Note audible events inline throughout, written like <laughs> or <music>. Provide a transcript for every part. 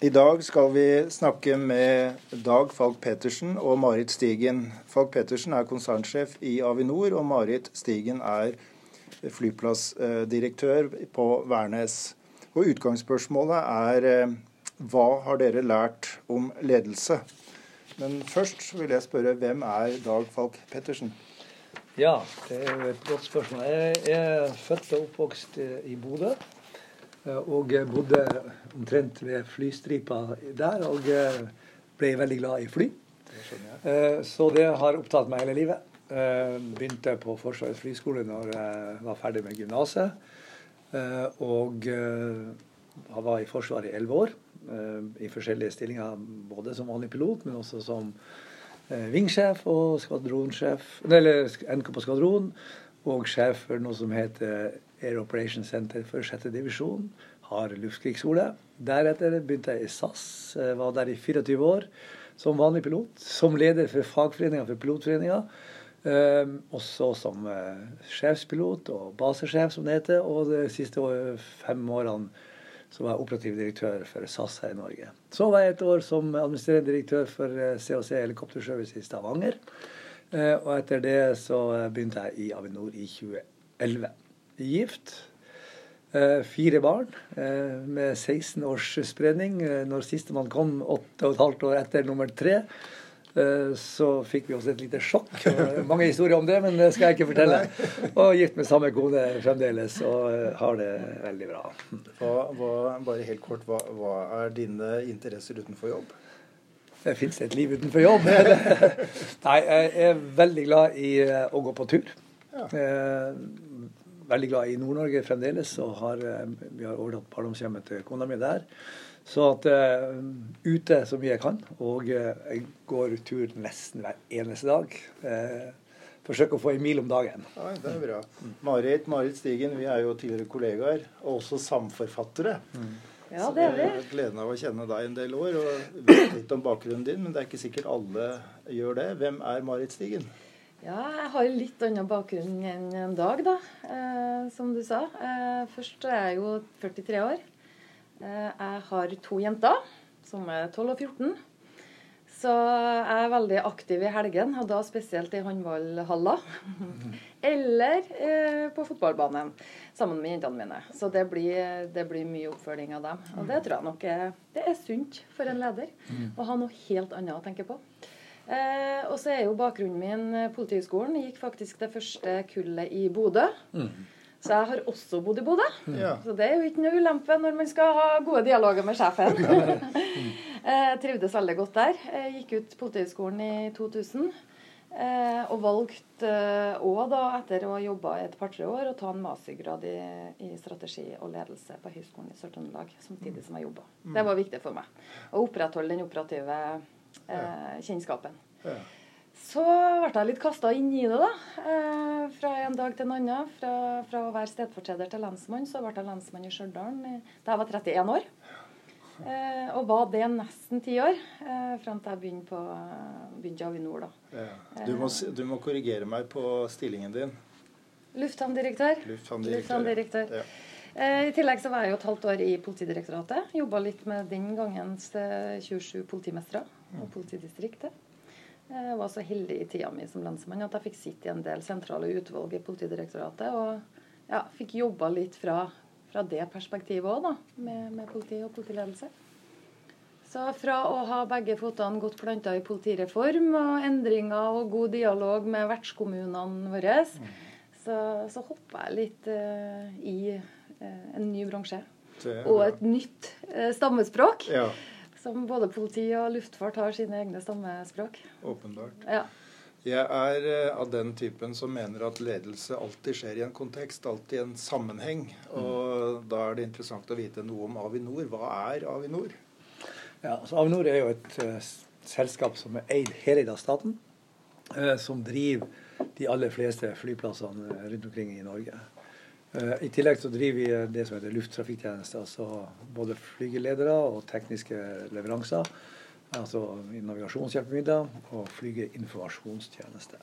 I dag skal vi snakke med Dag Falk Pettersen og Marit Stigen. Falk Pettersen er konsernsjef i Avinor, og Marit Stigen er flyplassdirektør på Værnes. Og Utgangsspørsmålet er eh, hva har dere lært om ledelse? Men først vil jeg spørre hvem er Dag Falk Pettersen? Ja, det er jo et godt spørsmål. Jeg er født og oppvokst i Bodø. Eh, og bodde omtrent ved flystripa der, og eh, ble veldig glad i fly. Det så det har opptatt meg hele livet. Begynte på Forsvarets flyskole når jeg var ferdig med gymnaset. Og jeg var i Forsvaret i elleve år, i forskjellige stillinger. Både som vanlig pilot, men også som vingsjef og skvadronsjef, eller NK på skvadron. Og sjef for noe som heter Air Operation Center for 6. divisjon. Har luftkrigsskole. Deretter begynte jeg i SAS. Var der i 24 år som vanlig pilot. Som leder for fagforeninga for pilotforeninga. Um, også som uh, sjefspilot og basesjef, som det heter. Og de siste fem årene så var jeg operativ direktør for SAS her i Norge. Så var jeg et år som administrerende direktør for COC eh, Helikopterservice i Stavanger. Og etter det så begynte jeg i Avinor i 2011 gift. Eh, fire barn eh, med 16 års spredning. Eh, når sistemann kom åtte og et halvt år etter nummer tre, så fikk vi oss et lite sjokk. Mange historier om det, men det skal jeg ikke fortelle. <laughs> Og gift med samme kone fremdeles og har det veldig bra. Hva, hva, bare helt kort, hva, hva, er dine interesser utenfor jobb? Det fins et liv utenfor jobb. <laughs> Nei, jeg er veldig glad i å gå på tur. Ja veldig glad i Nord-Norge fremdeles, og har, eh, vi har overtatt barndomshjemmet til kona mi der. Så at uh, ute så mye jeg kan. Og uh, jeg går tur nesten hver eneste dag. Uh, forsøker å få en mil om dagen. Ja, det er bra. Marit, Marit Stigen, vi er jo tidligere kollegaer, og også samforfattere. Mm. Ja, det er vi. Så jeg har gleden av å kjenne deg en del år og vet litt om bakgrunnen din, men det er ikke sikkert alle gjør det. Hvem er Marit Stigen? Ja, jeg har litt annen bakgrunn enn en Dag, da, eh, som du sa. Eh, først er jeg jo 43 år. Eh, jeg har to jenter, som er 12 og 14. Så jeg er veldig aktiv i helgen, og da spesielt i håndballhalla. <laughs> Eller eh, på fotballbanen sammen med jentene mine. Så det blir, det blir, mye oppfølging av dem. Og det tror jeg nok er, det er sunt for en leder. Mm. Å ha noe helt annet å tenke på. Eh, og så er jo bakgrunnen min eh, Politihøgskolen. Gikk faktisk det første kullet i Bodø. Mm. Så jeg har også bodd i Bodø. Ja. Så det er jo ikke noe ulempe når man skal ha gode dialoger med sjefen. <laughs> eh, trivdes veldig godt der. Jeg gikk ut Politihøgskolen i 2000. Eh, og valgte òg, da, etter å ha jobba et par-tre år, å ta en mastergrad i, i, strategi og ledelse på Høgskolen i Sør-Trøndelag samtidig som jeg jobba. Mm. Det var viktig for meg. Å opprettholde den operative eh, kjennskapen. Ja. Så ble jeg litt kasta inn i det, da. Eh, fra en dag til en annen. Fra, fra å være stedfortreder til lensmann, så ble jeg lensmann i Stjørdal da jeg var 31 år. Eh, og var det nesten ti år, eh, fram til jeg begynte på begynte Avinor. da. Ja. Du, må, du, må, korrigere meg på stillingen din. Lufthavndirektør. Lufthavndirektør. Lufthavndirektør. Ja. Eh, I tillegg så var jeg jo et halvt år i Politidirektoratet. Jobba litt med den gangens 27 politimestere og politidistriktet. Jeg var så heldig i tida mi som lensmann at jeg fikk sitte i en del sentrale utvalg i Politidirektoratet. Og ja, fikk jobba litt fra, fra det perspektivet òg, da, med, med, politi og politiledelse. Så fra å ha begge fotene godt planta i politireform og endringer og god dialog med vertskommunene våre, så, så hoppa jeg litt uh, i uh, en ny bransje. Og et nytt uh, stammespråk. Ja. Som både politi og luftfart har sine egne stammespråk. Åpenbart. Ja. Jeg er eh, av den typen som mener at ledelse alltid skjer i en kontekst, alltid i en sammenheng. Og da er det interessant å vite noe om Avinor. Hva er Avinor? Ja, altså Avinor er jo et uh, selskap som er eid heleid av staten. Uh, som driver de aller fleste flyplassene rundt omkring i Norge. Eh, I tillegg så driver vi det som heter lufttrafikktjeneste, altså både flygeledere og tekniske leveranser. Altså navigasjonshjelpemidler og flygeinformasjonstjeneste.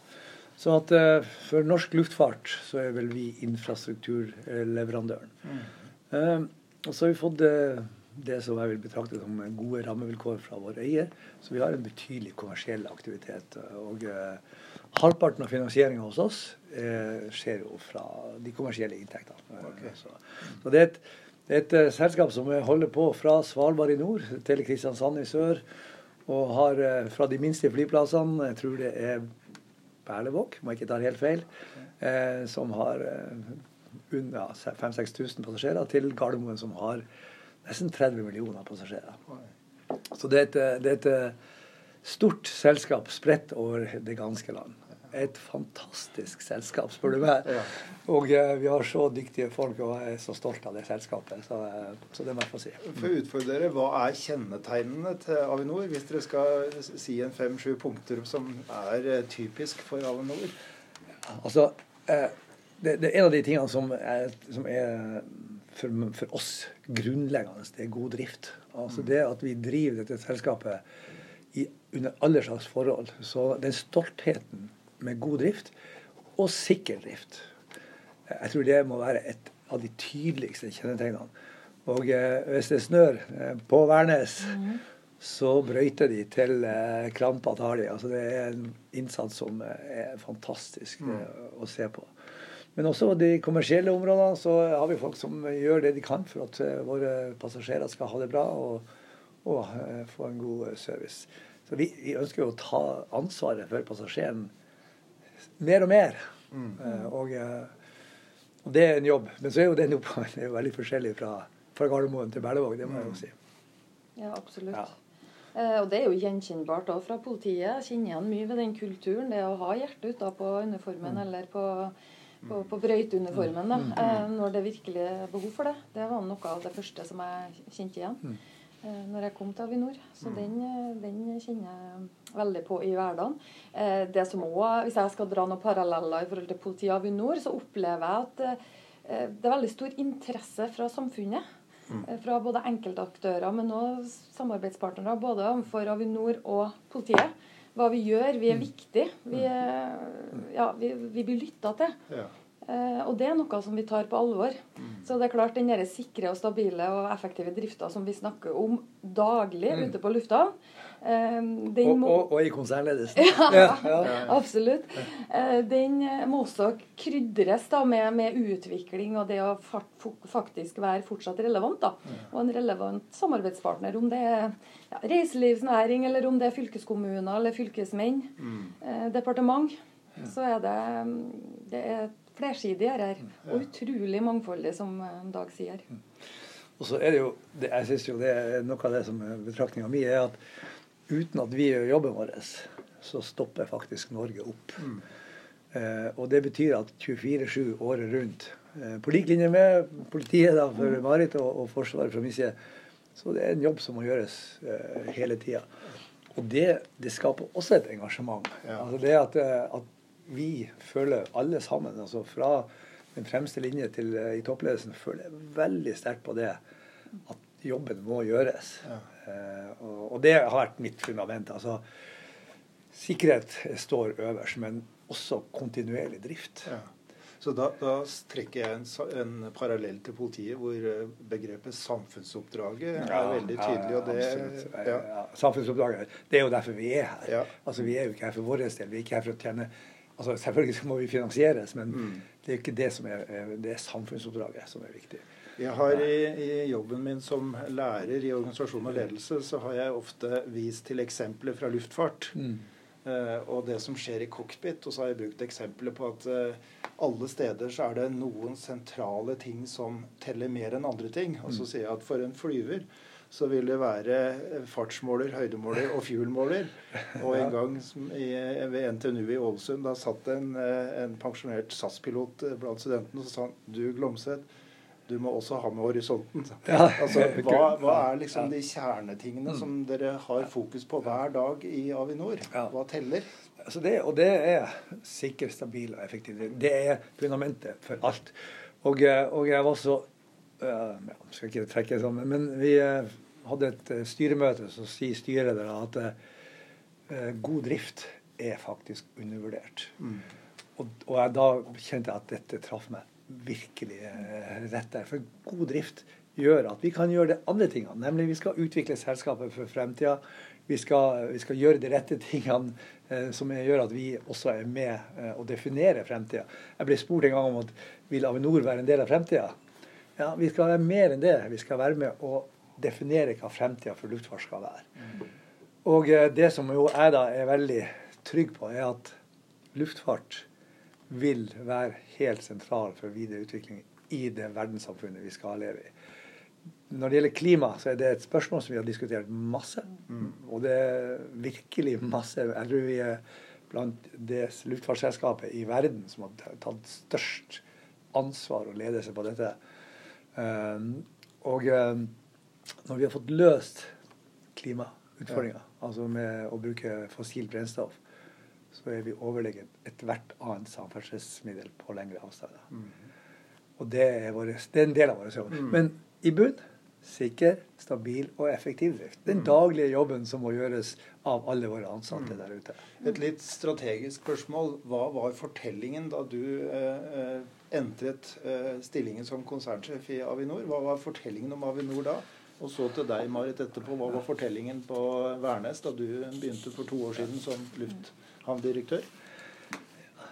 Så at uh, for norsk luftfart så er vel vi infrastrukturleverandøren. Mm. Og så har vi fått det som jeg vil betrakte som gode rammevilkår fra vår eier. Så vi har en betydelig kommersiell aktivitet. Og halvparten av finansieringa hos oss eh, skjer jo fra de kommersielle inntektene. Okay. Så, så, det er et, det er et uh, selskap som holder på fra Svalbard i nord til Kristiansand i sør. Og har fra de minste flyplassene, jeg tror det er Berlevåg, må jeg ikke ta helt feil, som har under ja, 5000-6000 passasjerer, til Gardermoen, som har nesten 30 millioner passasjerer. Så det er, et, det er et eh, stort selskap spredt over det ganske land. Et fantastisk selskap, spør du meg. Ja. Og eh, vi har så dyktige folk, og jeg er så stolt av det selskapet. Så, uh, så det må jeg få si. For å utfordre dere, Hva er kjennetegnene til Avinor, hvis dere skal si en fem-sju punkter som er eh, typisk for Avinor? Altså, det, det, er en av de tingene som er, som er for, for, oss grunnleggende. Det er god drift. Altså Det at vi driver dette selskapet i, under alle slags forhold. Så den stoltheten med god drift og sikker drift, jeg tror det må være et av de tydeligste kjennetegnene. Og eh, hvis det snør eh, på Værnes, mm. så brøyter de til eh, krampa tar de. Altså det er en innsats som er fantastisk mm. å se på. Men også de kommersielle områdene så har vi folk som gjør det de kan for at eh, våre passasjerer skal ha det bra og, og eh, få en god eh, service. Så vi, vi, ønsker jo å ta ansvaret for passasjeren mer og mer. Mm. Og, og, det er en jobb. Men så er jo den jobben <laughs> er jo veldig forskjellig fra, fra Gardermoen til Berlevåg, det må jeg jo si. Ja, absolutt. Ja. Eh, og det er jo gjenkjennbart òg fra politiet. Jeg kjenner igjen mye ved den kulturen. Det å ha hjertet utapå uniformen mm. eller på på, på brøyteuniformen da, mm. eh, når det virkelig er behov for det. Det var noe av det første som jeg kjente igjen mm. eh, når jeg kom til Avinor. Så mm. den, eh, den, kjenner jeg veldig på i hverdagen. det som også, Hvis jeg skal dra noen paralleller i forhold til politiet og Avinor, så opplever jeg at det er veldig stor interesse fra samfunnet. Fra både enkeltaktører, men også samarbeidspartnere, både for Avinor og politiet hva vi gjør. Vi er mm. viktige. Vi, ja, vi, vi blir lytta til. Ja. Eh, og det er noe som vi tar på alvor. Mm. Så det er klart den der sikre og stabile og effektive drifta som vi snakker om daglig mm. ute på lufta eh, og, må, og, og, i konsernledelsen. <laughs> ja, ja, absolutt. Eh, den må også krydres da med, med, utvikling og det å faktisk være fortsatt relevant. da, Og en relevant samarbeidspartner. Om det er ja, reiselivsnæring, eller om det er fylkeskommuner eller fylkesmenn, mm. eh, departement, så er det, det er flersidig her. Og utrolig mangfoldig, som eh, Dag sier. Mm. Og så er det jo, det, jeg synes jo det er Noe av det som er betraktninga mi, er at uten at vi gjør jobben vår, så stopper faktisk Norge opp. Mm. Eh, og det betyr at 24-7 året rundt, eh, på lik linje med politiet da, for mm. Marit og, og Forsvaret fra min side, så det er en jobb som må gjøres eh, hele tida. Og det, det, skaper også et engasjement. Ja. Altså det at, eh, at vi føler alle sammen, altså fra den fremste linje til eh, i toppledelsen, føler veldig sterkt på det at jobben må gjøres. Ja. Eh, og, og, det har vært mitt fundament. altså Sikkerhet står øverst, men også kontinuerlig drift. Ja. Så da, da, trekker jeg en, en, parallell til politiet, hvor eh, begrepet samfunnsoppdraget er ja, veldig tydelig. og det, ja. Samfunnsoppdraget, det er jo derfor vi er her. Altså Vi er jo ikke her for vår del, vi er ikke her for å tjene Altså, selvfølgelig må vi finansieres, men mm. det er ikke det som er, det er samfunnsoppdraget som er viktig. Jeg har i, i, jobben min som lærer i organisasjon og ledelse, så har jeg ofte vist til eksempler fra luftfart. Mm. Uh, og det som skjer i cockpit. Og så har jeg brukt eksempler på at uh, alle steder så er det noen sentrale ting som teller mer enn andre ting. Og så mm. sier jeg at for en flyver så vil det være fartsmåler, høydemåler og fuelmåler. <laughs> Og en gang i, ved NTNU i Ålesund, da satt en, eh, en pensjonert SAS-pilot eh, blant studentene og så sa han, du Glomseth, du må også ha med horisonten. <laughs> Ja. Altså, <laughs> hva, hva, er liksom de kjernetingene mm. som dere har fokus på hver dag i Avinor? Hva teller? Altså det, og det er sikker, stabil og effektiv. Det er fundamentet for alt. Og, og jeg var så ja, skal ikke trekke sånn, men vi uh, hadde et eh, styremøte, så sier styrelederen at uh, god drift er faktisk undervurdert. Mm. Og, og jeg, da kjente jeg at dette traff meg virkelig uh, rett der. For god drift gjør at vi kan gjøre de andre tingene. Nemlig vi skal utvikle selskapet for fremtida. Vi skal, vi skal gjøre de rette tingene eh, som gjør at vi også er med eh, definerer definere fremtida. Jeg ble spurt en gang om at vil Avinor være en del av fremtida. Ja, vi skal være mer enn det. Vi skal være med og definere hva fremtida for luftfart skal være. Og eh, det som jo jeg da er veldig trygg på, er at luftfart vil være helt sentral for videre utvikling i det verdenssamfunnet vi skal leve i. Når det gjelder klima, så er det et spørsmål som vi har diskutert masse. Mm. Og det er virkelig masse. Jeg tror vi er blant det luftfartsselskapet i verden som har tatt størst ansvar og ledelse på dette. Um, og um, når vi har fått løst klimautfordringa, altså med å bruke fossilt brennstoff, så er vi overlegent ethvert annet samferdselsmiddel på lengre avstander. Mm. Og det er, våre, det er, en del av vår jobb. Mm. Men i bunn sikker, stabil og effektiv drift. Den mm. daglige jobben som må gjøres av alle våre ansatte mm. der ute. Et litt strategisk spørsmål. Hva var fortellingen da du eh, eh entret eh, stillingen som konsernsjef i Avinor? Hva var fortellingen om Avinor da? Og så til deg, Marit, etterpå. Hva var fortellingen på Værnes da du begynte for to år siden som lufthavndirektør?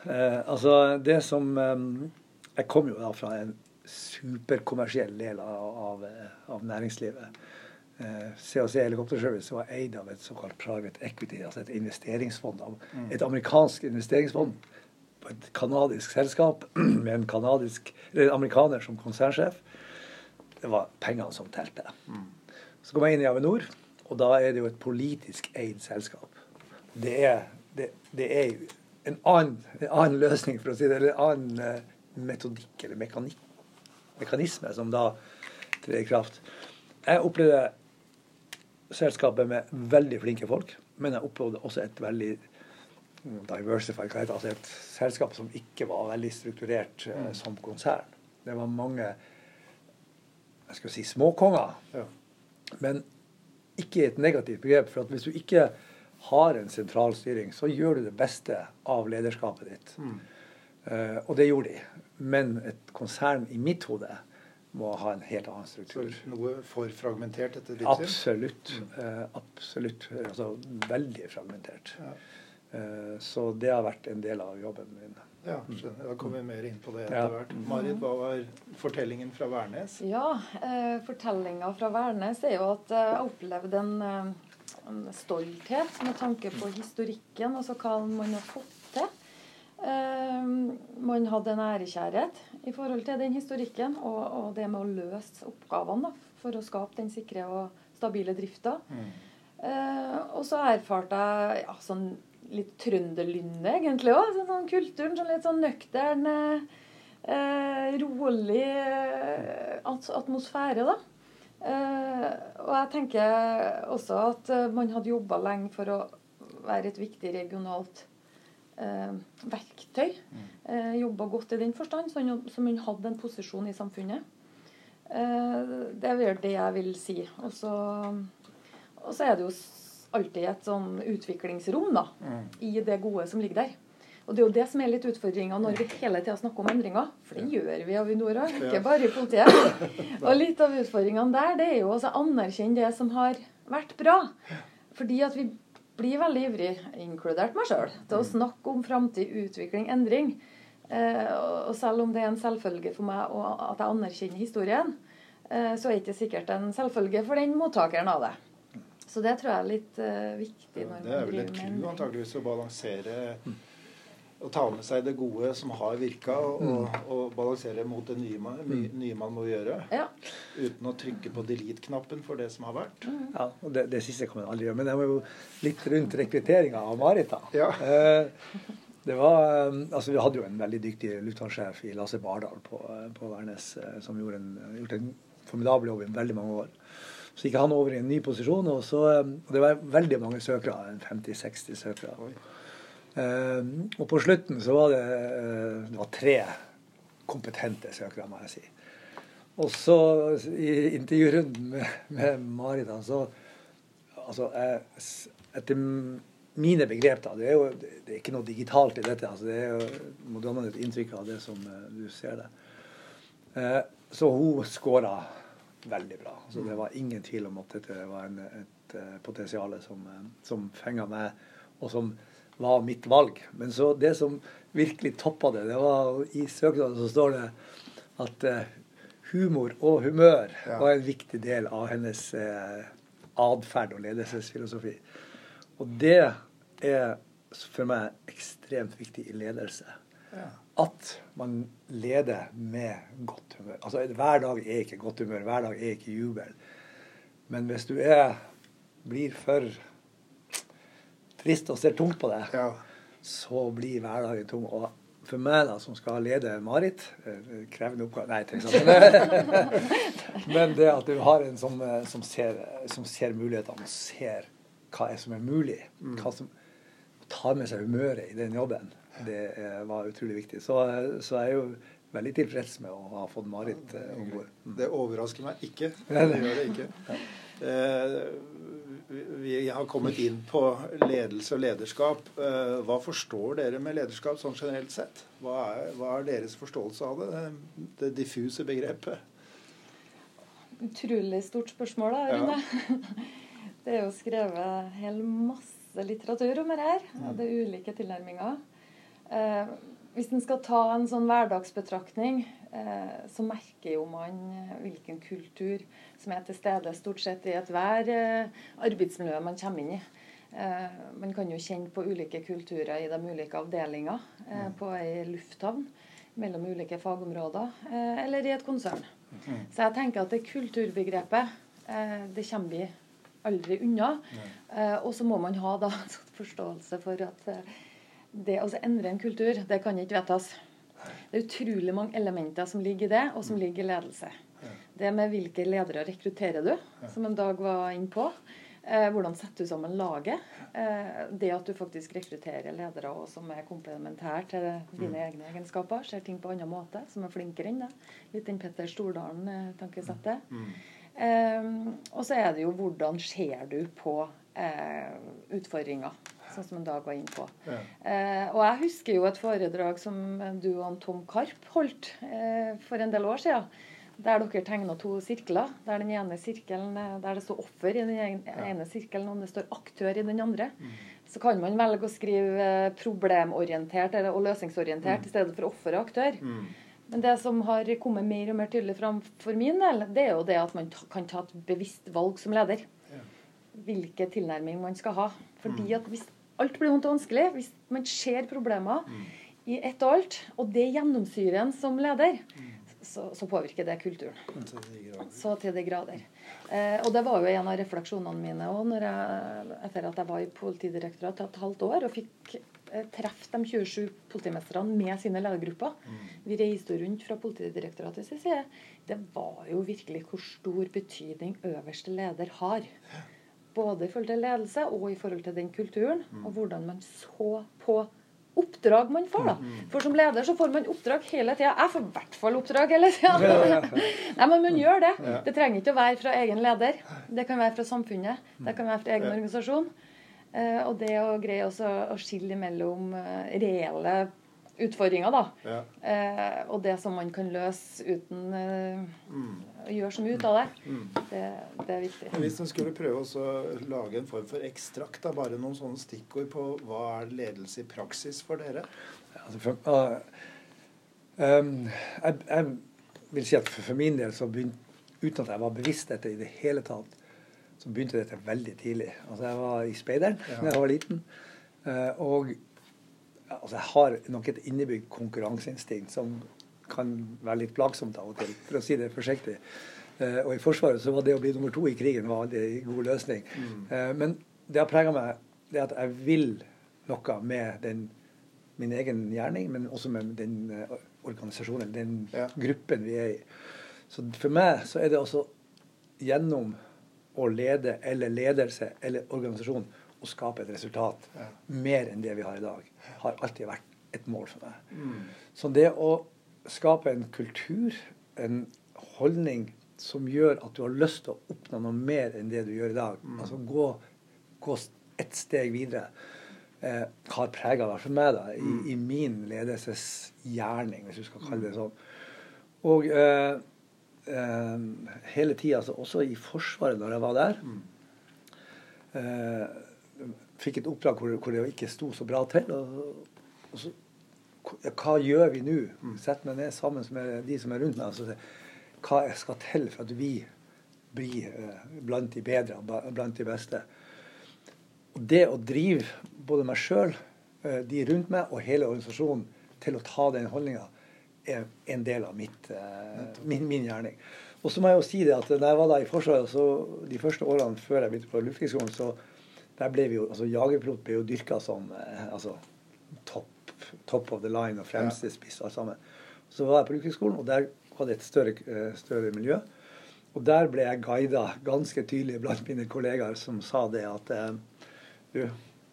Eh, altså, det som eh, Jeg kom jo da fra en superkommersiell del av, av, av næringslivet. Eh, CAC Helikopterservice var eid av et såkalt private equity, altså et investeringsfond. Mm. Et amerikansk investeringsfond på et canadisk selskap <clears throat> med en, kanadisk, en amerikaner som konsernsjef det var pengene som telte. Mm. Så kom jeg inn i Avinor, og da er det jo et politisk eid selskap. Det er, det, er en, annen, en, annen, løsning, for å si det, eller en annen uh, metodikk eller mekanik, mekanisme som da trer i kraft. Jeg opplevde selskapet med veldig flinke folk, men jeg opplevde også et veldig diversified, altså et selskap som ikke var veldig strukturert uh, som konsern. Det var mange jeg skal si småkonger. Ja. Men ikke et negativt begrep. For at hvis du ikke har en sentralstyring, så gjør du det beste av lederskapet ditt. Mm. Uh, og det gjorde de. Men et konsern i mitt hode må ha en helt annen struktur. Så noe for fragmentert etter ditt syn? Absolutt. Mm. Uh, absolutt. Altså veldig fragmentert. Ja. Uh, så det har vært en del av jobben min. Ja, skjønner. Da kommer vi mer inn på det etter hvert. Marit, hva var fortellingen fra Værnes? Ja, eh, fortellinga fra Værnes er jo at jeg opplevde en, en, stolthet med tanke på historikken, altså hva man har fått til. Eh, man hadde en ærekjærhet i forhold til den historikken og, og det med å løse oppgavene da, for å skape den sikre og stabile drifta. Mm. Eh, og så erfarte jeg ja, sånn litt trønderlynne, egentlig òg. Sånn, sånn, kulturen. Sånn litt sånn nøktern, eh, rolig eh, atmosfære, da. Eh, og jeg tenker også at eh, man hadde jobba lenge for å være et viktig regionalt eh, verktøy. Eh, jobba godt i den forstand, så man hadde en posisjon i samfunnet. det er vel det jeg vil si. Og så, og så er det jo alltid et sånn utviklingsrom da, mm. i det gode som ligger der. Og Det er jo det som er litt utfordringa når vi hele tida snakker om endringer. For det gjør vi i Avinor òg, ikke bare i politiet. Og litt av utfordringene der det er jo å anerkjenne det som har vært bra. Fordi at vi blir veldig ivrig, inkludert meg sjøl, til å mm. snakke om framtid, utvikling, endring. Eh, og selv om det er en selvfølge for meg at jeg anerkjenner historien, eh, så er det ikke sikkert en selvfølge for den mottakeren av det. Så det tror jeg er litt uh, viktig. Ja, det er vel et ku antageligvis å balansere og ta med seg det gode som har virka, og, mm. og, balansere mot det nye man, mm. nye man må gjøre. Ja. Uten å trykke på delete-knappen for det som har vært. Mm. Ja, og det, det siste kan man aldri gjøre. Men jeg var jo litt rundt rekrutteringa av Marit. da. Ja. Uh, det var, eh, altså Vi hadde jo en veldig dyktig lufthavnsjef i Lasse Bardal på, på Værnes, som gjorde en, gjort en formidabel jobb i veldig mange år. Så gikk han over i en ny posisjon, og, så, eh, og det var veldig mange søkere. 50-60 søkere. Um, og på slutten så var det, eh, det var tre kompetente søkere, må jeg si. Og så i intervjurunden med, med Marit, så altså, jeg, Etter mine begrep, da Det er jo det er ikke noe digitalt i dette. altså det er jo, må danne et inntrykk av det som du ser det. Eh, så hun skåra veldig bra. Så det var ingen tvil om at dette var en, et potensial som, som fenga meg, og som var mitt valg. Men så det som virkelig toppa det, det var i søknaden så står det at uh, humor og humør ja. var en viktig del av hennes uh, atferd og ledelsesfilosofi. Og det er for meg ekstremt viktig i ledelse. Ja. At man leder med godt humør. Altså Hver dag er ikke godt humør, hver dag er ikke jubel. Men hvis du er, blir for trist og ser tungt på det, ja. så blir hverdagen tung. Og for meg, da, som skal lede Marit eh, Krevende oppgave Nei, til. <laughs> Men det at du har en som, eh, som, ser, som ser mulighetene ser hva som er mulig, mm. hva som tar med seg humøret i den jobben, det var utrolig viktig. Så, så jeg er jo veldig tilfreds med å ha fått Marit eh, om bord. Mm. Det overrasker meg ikke. <laughs> Det gjør det ikke. Eh, vi har kommet inn på ledelse og lederskap. Eh, hva forstår dere med lederskap sånn generelt sett? Hva er, hva er deres forståelse av det? Det diffuse begrepet? Utrolig stort spørsmål, da, Rune. Ja. <laughs> Det er jo skrevet hel masse litteratur om det her. Og det er ulike tilnærminger. Eh, hvis en skal ta en sånn hverdagsbetraktning, så merker jo man eh, hvilken kultur som er til stede stort sett i ethver eh, arbeidsmiljø man kommer inn i. Eh, man kan jo kjenne på ulike kulturer i de ulike avdelinger eh, på ei lufthavn mellom ulike fagområder, eller i et konsern. Så jeg tenker at det kulturbegrepet, det kommer vi aldri unna. Eh, og så må man ha da <laughs> forståelse for at eh, det å endre en kultur, det kan ikke vedtas. Det er utrolig mange elementer som ligger i det, og som ligger i ledelse. Det med hvilke ledere rekrutterer du, som en dag var inne på. Eh, hvordan setter du sammen laget? Eh, det at du faktisk rekrutterer ledere som er komplementære til dine mm. egne egenskaper. Ser ting på en annen måte, som er flinkere enn deg. Litt den Petter Stordalen-tankesettet. Mm. Um, og så er det jo hvordan ser du på utfordringer, sånn som dag var inne på. Ja. Eh, og jeg husker jo et foredrag som du og Tom Karp holdt eh, for en del år siden. Der dere tegna to sirkler. Der den ene sirkelen, der det står offer i den ene sirkelen, og det står aktør i den andre. Mm. Så kan man velge å skrive problemorientert eller, og løsningsorientert mm. i stedet for offer og aktør. Mm. Men det som har kommet mer og mer tydelig fram for min del, det er jo det at man kan ta et bevisst valg som leder. Hvilken tilnærming man skal ha. Fordi mm. at hvis alt blir vondt og vanskelig, hvis man ser problemer mm. i ett og alt, og det gjennomsyrer en som leder, mm. så, så, påvirker det kulturen. Så til de grader. Eh, og det var jo en av refleksjonene mine òg etter at jeg var i Politidirektoratet et halvt år og fikk Eh, treffe de 27 politimestrene med sine ledergrupper. Mm. Vi reiste rundt fra Politidirektoratets side. Det var jo virkelig hvor stor betydning øverste leder har. Både i forhold til ledelse og i forhold til den kulturen. Mm. Og hvordan man så på oppdrag man får. da. Mm. For som leder så får man oppdrag hele tida. Jeg får i hvert fall oppdrag hele tida. <laughs> Nei, men man gjør det. Det trenger ikke å være fra egen leder. Det kan være fra samfunnet. Det kan være fra egen organisasjon. Eh, og det å greie også å skille mellom eh, reelle utfordringer, da, ja. Eh, og det som man kan løse uten mm. å gjøre så mye ut av det, mm. det, det, er viktig. Hvis en skulle prøve å lage en form for ekstrakt, da, bare noen sånne stikkord på hva er ledelse i praksis for dere? Altså for, uh, um, jeg, jeg, vil si at for, for min del så begynte uten at jeg var bevisst dette i det hele tatt, så begynte dette veldig tidlig. Altså Jeg var i speideren ja. jeg var liten. Uh, og altså jeg har nok et innebygd konkurranseinstinkt som kan være litt plagsomt av og til, for å si det forsiktig. Uh, og i Forsvaret så var det å bli nummer to i krigen var aldri en god løsning. Mm. Uh, men det har prega meg, det at jeg vil noe med den, min egen gjerning, men også med den organisasjonen, den ja. gruppen vi er i. Så for meg så er det også gjennom å lede eller ledelse eller organisasjon å skape et resultat mer enn det vi har i dag, har alltid vært et mål for meg. Mm. Så det å skape en kultur, en holdning som gjør at du har lyst til å oppnå noe mer enn det du gjør i dag, mm. altså gå, gå ett steg videre, eh, har prega for meg da, i, mm. i, min ledelsesgjerning, hvis du skal kalle det sånn. Og eh, eh, hele tida, altså også i Forsvaret når jeg var der mm. eh, Fikk et oppdrag hvor, hvor, det ikke sto så bra til. Og, og så, hva gjør vi nå? Mm. Sett meg ned sammen med de som er rundt meg. og så Hva skal til for at vi blir eh, blant de bedre, blant de beste? Og det å drive både meg sjøl, eh, de rundt meg og hele organisasjonen til å ta den holdninga, er en del av mitt, uh, min, min, gjerning. Og så må jeg jo si det at da jeg var da i Forsvaret, så de første årene før jeg begynte på Luftkrigsskolen, så der ble vi jo, altså Jagerpilot ble jo dyrka som uh, altså, top, top, of the line og fremste spiss alt sammen. Så var jeg på Luftkrigsskolen, og der var det et større, uh, større miljø. Og der ble jeg guida ganske tydelig blant mine kollegaer som sa det at du,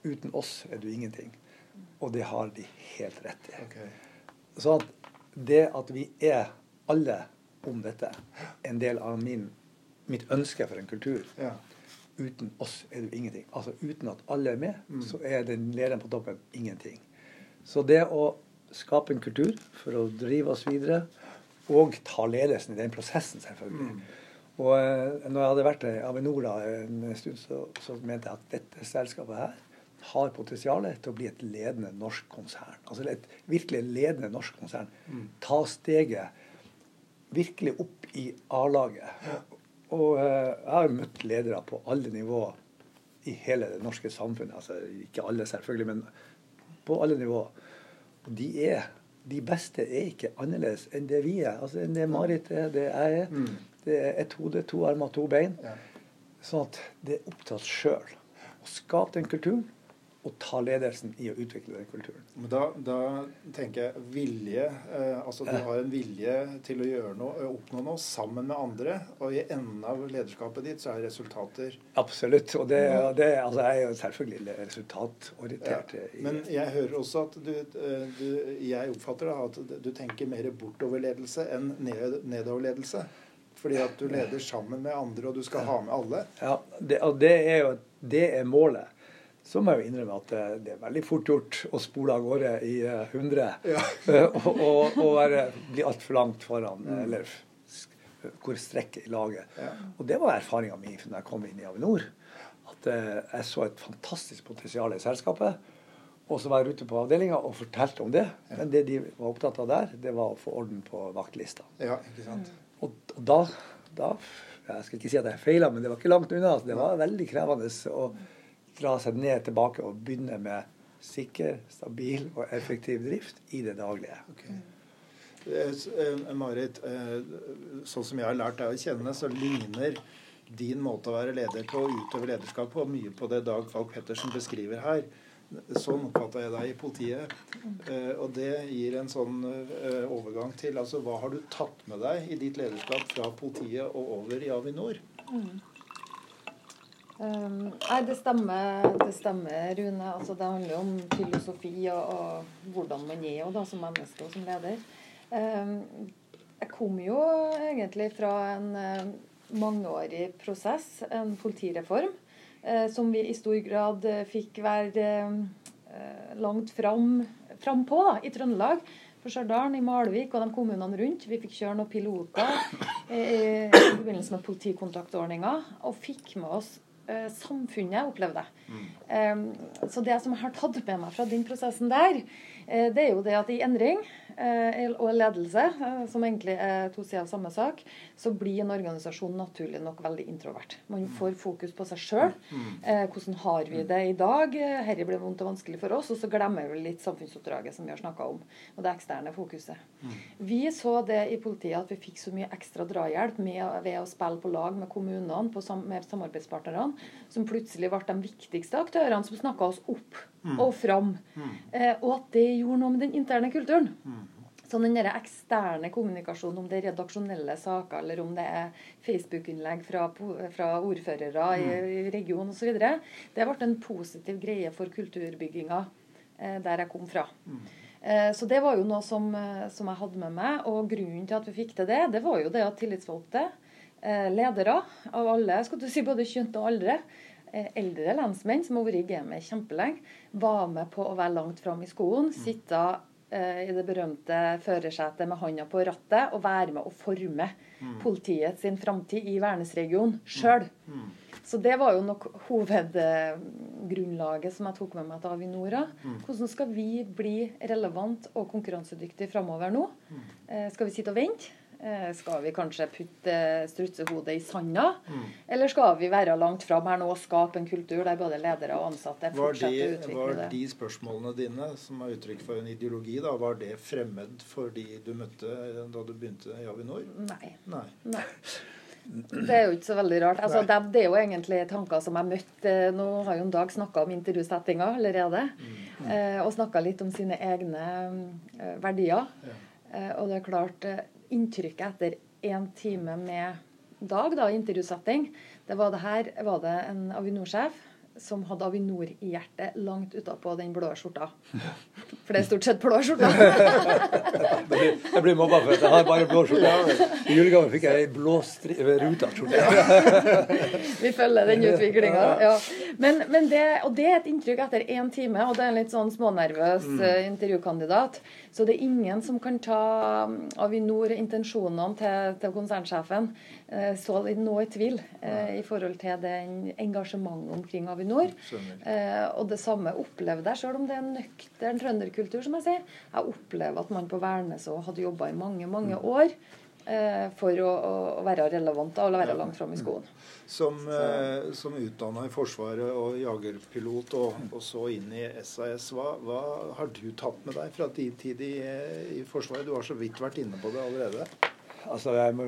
uten oss er du ingenting. Og det har de helt rett i. Okay. Så at det at vi er alle om dette, en del av min, mitt ønske for en kultur. Ja. Uten oss er det ingenting. Altså uten at alle er med, mm. så er den lederen på toppen ingenting. Så det å skape en kultur for å drive oss videre, og ta ledelsen i den prosessen, selvfølgelig. Mm. Og eh, når jeg hadde vært i Avinor en stund, så, så mente jeg at dette selskapet her har potensial til å bli et ledende norsk konsern. Altså et virkelig ledende norsk konsern. Mm. Ta steget virkelig opp i A-laget. Og uh, jeg har møtt ledere på alle nivåer i hele det norske samfunnet. Altså ikke alle, selvfølgelig, men på alle nivåer. Og de er de beste er ikke annerledes enn det vi er. Altså enn det Marit er, det jeg er. Mm. Det er ett hode, to armer, to bein. Ja. Sånn at det er opp til oss sjøl å skape den kulturen og ta ledelsen i å utvikle den kulturen. Men da, da tenker jeg vilje. Eh, altså Du har en vilje til å gjøre noe, oppnå noe sammen med andre. Og i enden av lederskapet ditt så er det resultater Absolutt. Og det, det altså jeg er jo selvfølgelig resultatorientert. Ja. Men jeg hører også at du, eh, du Jeg oppfatter da at du tenker mer bortoverledelse enn ned, nedoverledelse. Fordi at du leder sammen med andre, og du skal ha med alle. Ja, det, og det er jo det er målet så må jeg jo innrømme at det er veldig fort gjort å spole av gårde i 100 ja. og, og, og være, bli altfor langt foran, mm. eller hvor strekket i laget. Ja. Og det var erfaringa mi da jeg kom inn i Avinor. At eh, jeg så et fantastisk potensial i selskapet. Og så var jeg ute på avdelinga og fortalte om det. Men det de var opptatt av der, det var å få orden på vaktlista. Ja, ikke sant? Og, og da, da, Jeg skal ikke si at jeg feila, men det var ikke langt unna. Det var veldig krevende. og dra seg ned tilbake og begynne med sikker, stabil og effektiv drift i det daglige. Okay. Eh, Marit, eh, sånn som jeg har lært deg å kjenne, så ligner din måte å være leder på og utøve lederskap på mye på det Dag Falk Pettersen beskriver her. Sånn oppfatta jeg deg i politiet. Eh, og det gir en sånn overgang til altså Hva har du tatt med deg i ditt lederskap fra politiet og over i Avinor? Mm. Um, nei, det stemmer, det stemmer, Rune. Altså, det handler om filosofi og, og hvordan man er da, som menneske og som leder. Um, jeg kom jo egentlig fra en uh, mangeårig prosess, en politireform, uh, som vi i stor grad uh, fikk være langt fram, fram på da, i Trøndelag for Stjørdal, i Malvik og de kommunene rundt. Vi fikk kjøre noen piloter i, i forbindelse med politikontaktordninga, og fikk med oss Eh, samfunnet opplevde. Mm. så det som jeg har tatt med meg fra den prosessen der, eh, det er jo det at i endring Eh, og ledelse, eh, som egentlig er to sider av samme sak, så blir en organisasjon naturlig nok veldig introvert. Man får fokus på seg sjøl. Mm. Eh, hvordan har vi det i dag? Dette blir vondt og vanskelig for oss. Og så glemmer vi litt samfunnsoppdraget som vi har snakka om, og det eksterne fokuset. Mm. Vi så det i politiet at vi fikk så mye ekstra drahjelp med, ved å spille på lag med kommunene, på, med samarbeidspartnerne, som plutselig ble de viktigste aktørene som snakka oss opp mm. og fram. Mm. Eh, og at det gjorde noe med den interne kulturen. Mm. Så den der eksterne kommunikasjonen, om det er redaksjonelle saker, eller om det er Facebook-innlegg fra, fra, ordførere i, mm. i regionen osv., det ble en positiv greie for kulturbygginga eh, der jeg kom fra. Mm. Eh, så det var jo noe som, eh, som, jeg hadde med meg. Og grunnen til at vi fikk til det, det var jo det at tillitsvalgte, eh, ledere av alle, skal du si både kjønn og aldre, Eh, eldre lensmenn som har vært i gamet kjempelenge, var med på å være langt fram i skolen. Mm. Sitte i det berømte førersetet med hånda på rattet og være med å forme mm. politiet sin framtid i Værnesregionen sjøl. Mm. Så det var jo nok hovedgrunnlaget som jeg tok med meg til Avinora. Mm. Hvordan skal vi bli relevant og konkurransedyktige framover nå? Mm. Eh, skal vi sitte og vente? Eh, skal vi kanskje putte strutsehodet i sanda? Mm. Eller skal vi være langt fram her nå og skape en kultur der både ledere og ansatte fortsetter å utvikle var det? Var de spørsmålene dine, som er uttrykk for en ideologi, da, var det fremmed for de du møtte da du begynte i Avinor? Nei. Nei. Nei. <clears throat> Det er jo ikke så veldig rart. Altså, det, det, er jo egentlig tanker som jeg møtte Nå har jo en Dag snakka om intervjusettinga allerede. Mm. Mm. og snakka litt om sine egne eh, verdier. Ja. Eh, og det er klart eh, inntrykket etter én time med Dag, da, intervjusetting, det var det her var det en Avinor-sjef som hadde Avinor i hjertet langt utapå den blå skjorta. <laughs> For det er stort sett blå skjorta. <laughs> jeg blir mobba for at jeg har bare blå skjorte. I julegave fikk jeg ei blå ruta skjorte. <laughs> Vi følger den utviklinga. Ja. Men, men det, og det er et inntrykk etter én time, og det er en litt sånn smånervøs mm. Eh, intervjukandidat. Så det er ingen som kan ta um, Avinor, intensjonene til, til konsernsjefen, eh, så nå i tvil eh, i forhold til den engasjementet omkring Avinor. Eh, og det samme opplevde jeg, selv om det er en nøktern trønderkultur, som jeg sier. Jeg opplever at man på Værnes hadde jobba i mange, mange mm. år eh, for å, å, være relevant og være langt fram i mm. skoen. Som, eh, som utdanna i Forsvaret og jagerpilot, og, og, så inn i SAS, hva, hva, har du tatt med deg fra din tid i, i Forsvaret? Du har så vidt vært inne på det allerede. Altså, jeg må,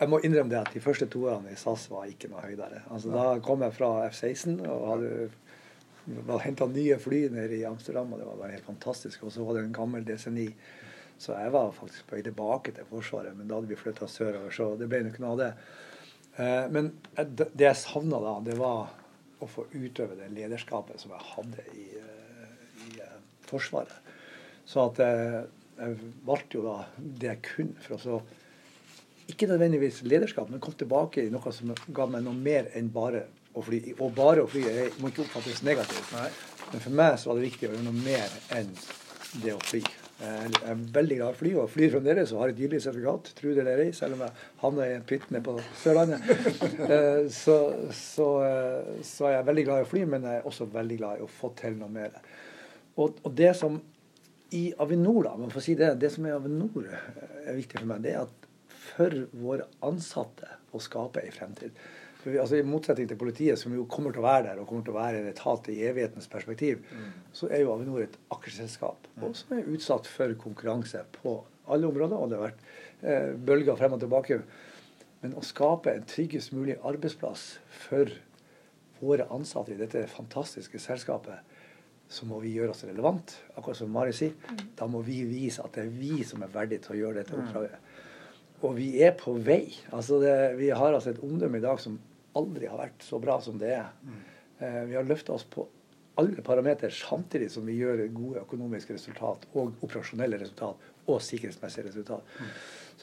jeg må, innrømme det at de første to årene i SAS var ikke noe høydere. Altså, da kom jeg fra F-16 og hadde henta nye fly nede i Amsterdam, og det var bare helt fantastisk. Og så var det en gammel DC-9. Så jeg var faktisk på vei tilbake til Forsvaret, men da hadde vi flytta sørover, så det ble ikke noe av det. Eh, men det jeg savna da, det var å få utøve det lederskapet som jeg hadde i, eh, i eh, Forsvaret. Så at jeg valgte jo da det jeg kunne for å så ikke nødvendigvis lederskap, men kom tilbake i noe som ga meg noe mer enn bare å fly. Og bare å fly jeg må ikke oppfattes negativt. Nei. Men for meg så var det viktig å gjøre noe mer enn det å fly. Jeg er veldig glad i å fly, og flyr fremdeles og har et gyldig sertifikat, tro det eller ei, selv om jeg havner i en pytt nede på Sørlandet. <laughs> Eh, så, så, eh, så, er jeg veldig glad i å fly, men jeg er også veldig glad i å få til noe mer. Og, og det som i Avinor, da, man får si det, det som er Avinor er viktig for meg, det er at for våre ansatte å skape ei fremtid. For, altså, I motsetning til politiet, som jo kommer til å være der og kommer til å være en etat i evighetens perspektiv, mm. så er jo Avinor et aksjeselskap mm. og som er utsatt for konkurranse på alle områder. Og det har vært eh, bølger frem og tilbake. Men å skape en tryggest mulig arbeidsplass for våre ansatte i dette fantastiske selskapet, så må vi gjøre oss relevant. Akkurat som Mari sier. Mm. Da må vi vise at det er vi som er verdige til å gjøre dette mm. oppdraget. Og vi er på vei. Altså det, vi har altså et omdømme i dag som aldri har vært så bra som det er. Mm. Eh, vi har løfta oss på alle parametere samtidig som vi gjør gode økonomiske resultat og operasjonelle resultat og sikkerhetsmessige resultat. Mm.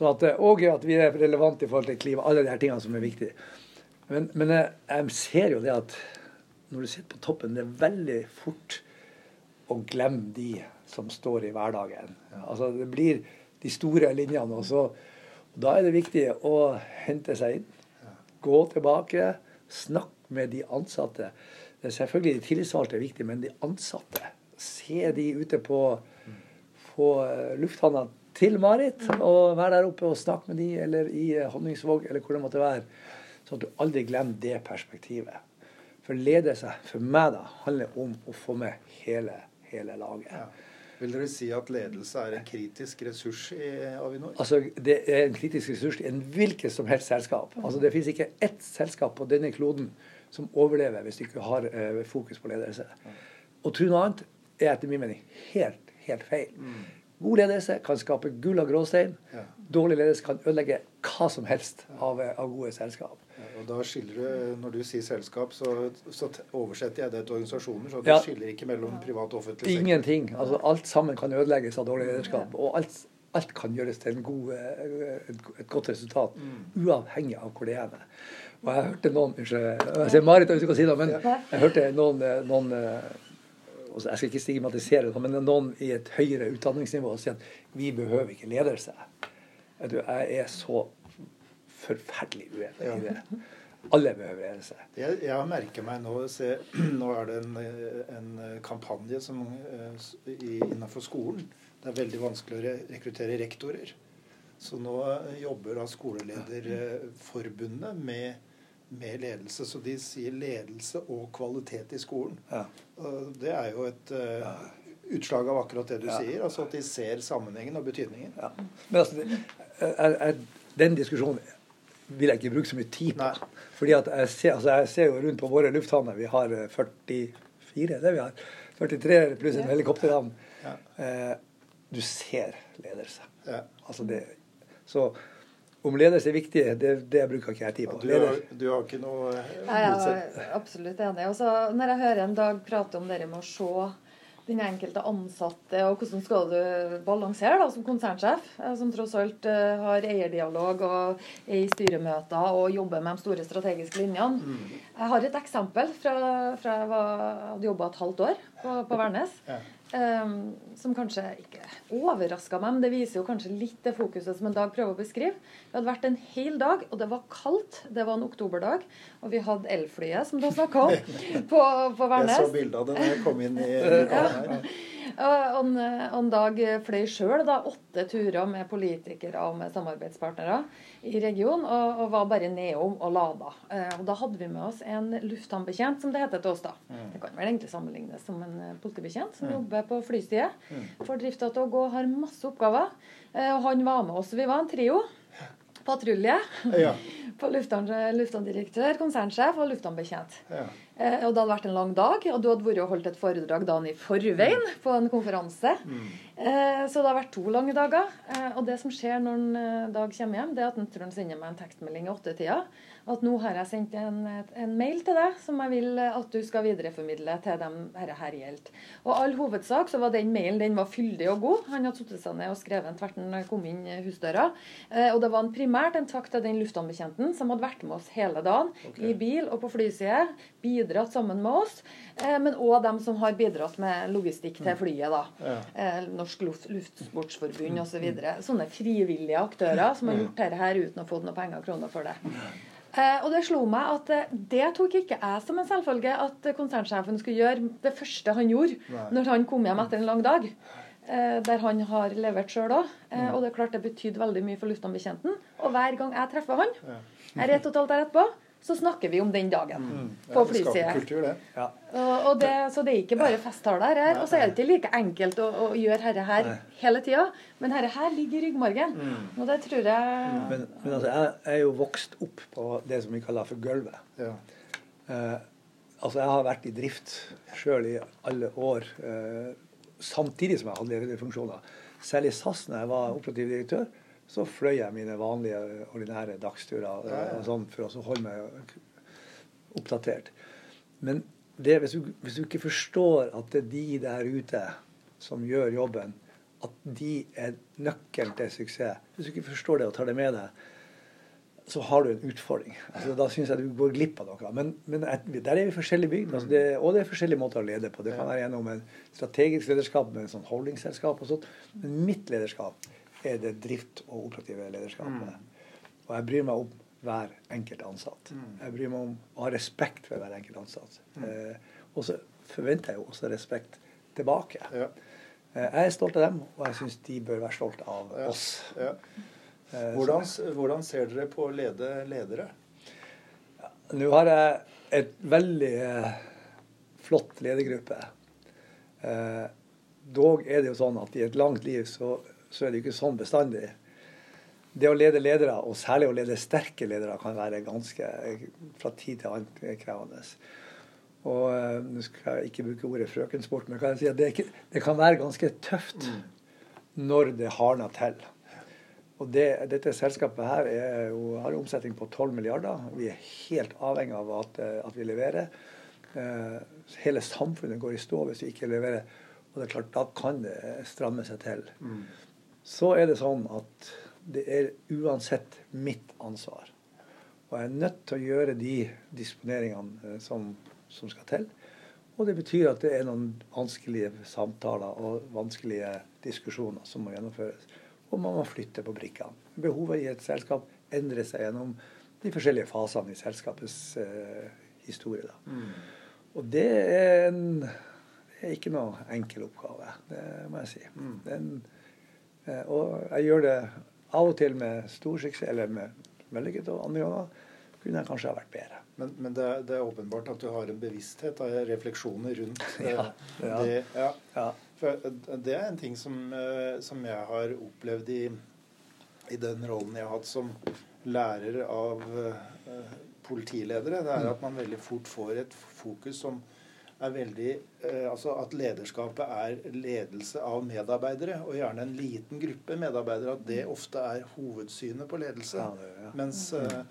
At, eh, og at vi er relevante i forhold til klima. Alle de her tingene som er viktige. Men, men jeg, jeg, ser jo det at når du sitter på toppen, det er veldig fort å glemme de som står i hverdagen. Altså Det blir de store linjene. og så da er det viktig å hente seg inn, gå tilbake, snakke med de ansatte. Selvfølgelig de tillitsvalgte er viktig, men de ansatte. Se de ute på, på lufthavna til Marit, og være der oppe og snakke med de, eller i eh, Honningsvåg, eller hvor det måtte være. Sånn at du aldri glemmer det perspektivet. For ledelse, for meg, da, handler om å få med hele, hele laget. Vil dere si at ledelse er en kritisk ressurs i Avinor? Altså, Det er en kritisk ressurs i en hvilket som helst selskap. Altså, Det finnes ikke ett selskap på denne kloden som overlever hvis du ikke har uh, fokus på ledelse. Å tro noe annet er etter min mening helt, helt feil. Mm. God ledelse kan skape gull og gråstein. Ja. Dårlig ledelse kan ødelegge hva som helst av, av gode selskap. Og da skiller du, Når du sier selskap, så, så oversetter jeg det til organisasjoner. Så du ja. skiller ikke mellom privat og offentlig sektor. Ingenting. Altså, alt sammen kan ødelegges av dårlig lederskap. Og alt, alt kan gjøres til god, et, et, godt resultat, mm. uavhengig av hvor det er. Og jeg hørte noen Unnskyld, jeg ser Marit, jeg si det, men jeg hørte noen, noen jeg skal ikke stigmatisere det, men noen i et høyere utdanningsnivå sier at vi behøver ikke ledelse. Jeg er så forferdelig uenig i det. Alle behøver ledelse. Jeg, jeg merker meg nå se, <clears throat> Nå er det en, en kampanje som, innenfor skolen. Det er veldig vanskelig å rekruttere rektorer. Så nå jobber da Skolelederforbundet med med ledelse. Så de sier ledelse og kvalitet i skolen. Ja. Det er jo et uh, utslag av akkurat det du ja. sier. Altså at de ser sammenhengen og betydningen. Ja. Men altså, er, er, den diskusjonen vil jeg ikke bruke så mye tid på. Nei. Fordi at jeg ser, altså jeg ser, jo rundt på våre lufthavner. Vi har 44, det vi har. 43 pluss en helikopterhavn. Eh, du ser ledelse. Altså det, så om ledelse er viktig, det, det bruker ikke jeg tid på. Ja, du, har, du, har, ikke noe Jeg er absolutt enig. Også når jeg hører en Dag prate om det med å se den enkelte ansatte, og hvordan skal du balansere da, som konsernsjef, eh, som tross alt uh, har eierdialog og er i styremøter og jobber med de store strategiske linjene. Mm. Jeg har et eksempel fra, fra jeg var, hadde jobba et halvt år på, på Værnes. Ja. Um, som kanskje ikke overraska meg, men det viser jo kanskje litt det fokuset som en dag prøver å beskrive. Det hadde vært en hel dag, og det var kaldt. Det var en oktoberdag. Og vi hadde elflyet, som du snakka om, <laughs> på, på Værnes. Jeg så bilde av det da jeg kom inn i <laughs> lokalen her. Og en dag fløy sjøl åtte turer med politikere og med samarbeidspartnere i regionen, og, og var bare nedom og lada. Eh, og da hadde vi med oss en lufthavnbetjent, som det heter til oss da. Mm. Det kan vel egentlig sammenlignes som en eh, politibetjent som mm. jobber på flyside. Mm. Får drifta til å gå, har masse oppgaver. Eh, og han var med oss. Vi var en trio. Patrulje. Ja. På lufthavndirektør, konsernsjef og lufthavnbetjent. Ja. Eh, og det hadde vært en lang dag, og du hadde vært og holdt et foredrag dagen i forveien mm. på en konferanse. Mm. Eh, så det har vært to lange dager. Eh, og det som skjer når en eh, Dag kommer hjem, det er at en tror han sender meg en tekstmelding i åttetida at nå har jeg sendt en, en, mail til deg som jeg vil at du skal videreformidle til dem dette her gjelder. Og all hovedsak så var den mailen den var fyldig og god. Han hadde satt seg ned og skrevet den tvert når han kom inn husdøra. Eh, og det var en primært en takk til den luftambetjenten som hadde vært med oss hele dagen okay. i bil og på flyside. Bidratt sammen med oss. Eh, men òg dem som har bidratt med logistikk til mm. flyet. da. Ja. Eh, Norsk Luftsportsforbund osv. Så videre. Sånne frivillige aktører som har gjort dette her uten å få noen penger og kroner for det. Eh, og det slo meg at eh, det tok ikke jeg som en selvfølge at konsernsjefen skulle gjøre det første han gjorde Nei. når han kom hjem etter en lang dag. Eh, der han har levert sjøl òg. Eh, og det er klart det betydde veldig mye for luftambetjenten. Og hver gang jeg treffer han, er og et halvt år etterpå, så snakker vi om den dagen mm. på flysida. Ja. Og, det, så det er ikke bare festtaler her. Og så er det ikke like enkelt å, å gjøre dette her Nei. hele tida. Men dette her ligger i ryggmargen. Mm. Og det tror jeg Men, men altså, jeg, er jo vokst opp på det som vi kaller for gulvet. Ja. Eh, altså, jeg har vært i drift sjøl i alle år, eh, samtidig som jeg hadde lederfunksjoner. Selv i SAS, når jeg var operativ direktør, så fløy jeg mine vanlige, ordinære dagsturer ja, ja. sånn, for å holde meg oppdatert. Men det, hvis, du, hvis, du, ikke forstår at det er de der ute som gjør jobben, at de er nøkkelen til suksess Hvis du ikke forstår det og tar det med deg, så har du en utfordring. Altså, da syns jeg du går glipp av noe. Men, men der er vi forskjellige bygd, altså det, og det er forskjellige måter å lede på. Det kan være gjennom en strategisk lederskap med en sånn holdingselskap og sånt. Men mitt lederskap er det drift- og operative lederskapet. Mm. Og jeg bryr meg om hver enkelt ansatt. Mm. Jeg bryr meg om å ha respekt for hver enkelt ansatt. Mm. Eh, og så forventer jeg jo også respekt tilbake. Ja. Eh, jeg er stolt av dem, og jeg syns de bør være stolt av ja. oss. Ja. Eh, hvordan, hvordan, ser dere på å lede ledere? Nå har jeg et veldig eh, flott ledergruppe. Eh, dog er det jo sånn at i et langt liv så så er det ikke sånn bestandig. Det å lede ledere, og særlig å lede sterke ledere, kan være ganske fra tid til annen krevende. Og uh, Nå skal jeg ikke bruke ordet frøkensport, men kan si det, ikke, det kan være ganske tøft mm. når det hardner til. Og det, Dette selskapet her jo, har en omsetning på 12 milliarder. Vi er helt avhengig av at, eh, at vi leverer. Hele samfunnet går i stå hvis vi ikke leverer. Og det er klart, da kan det stramme seg til. Mm så er det sånn at det er uansett mitt ansvar. Og jeg er nødt til å gjøre de disponeringene eh, som, som skal til. Og det betyr at det er noen vanskelige samtaler og vanskelige diskusjoner som må gjennomføres. Og man må flytte på brikkene. Behovet i et selskap endrer seg gjennom de forskjellige fasene i selskapets eh, historie. Mm. Og det er, en, det er ikke noe enkel oppgave, det må jeg si. Mm. er eh, og jeg gjør det av og til med stor suksess, eller med vellykket, og andre ganger kunne jeg kanskje ha vært bedre. Men, men det, er, det, er åpenbart at du har en bevissthet av refleksjoner rundt <laughs> ja, ja. det. Ja. ja. For det er en ting som, eh, som jeg har opplevd i, i, den rollen jeg har hatt som lærer av uh, politiledere. Det er at man veldig fort får et fokus som er veldig eh, Altså at lederskapet er ledelse av medarbeidere, og gjerne en liten gruppe medarbeidere. At det ofte er hovedsynet på ledelse. Mens eh,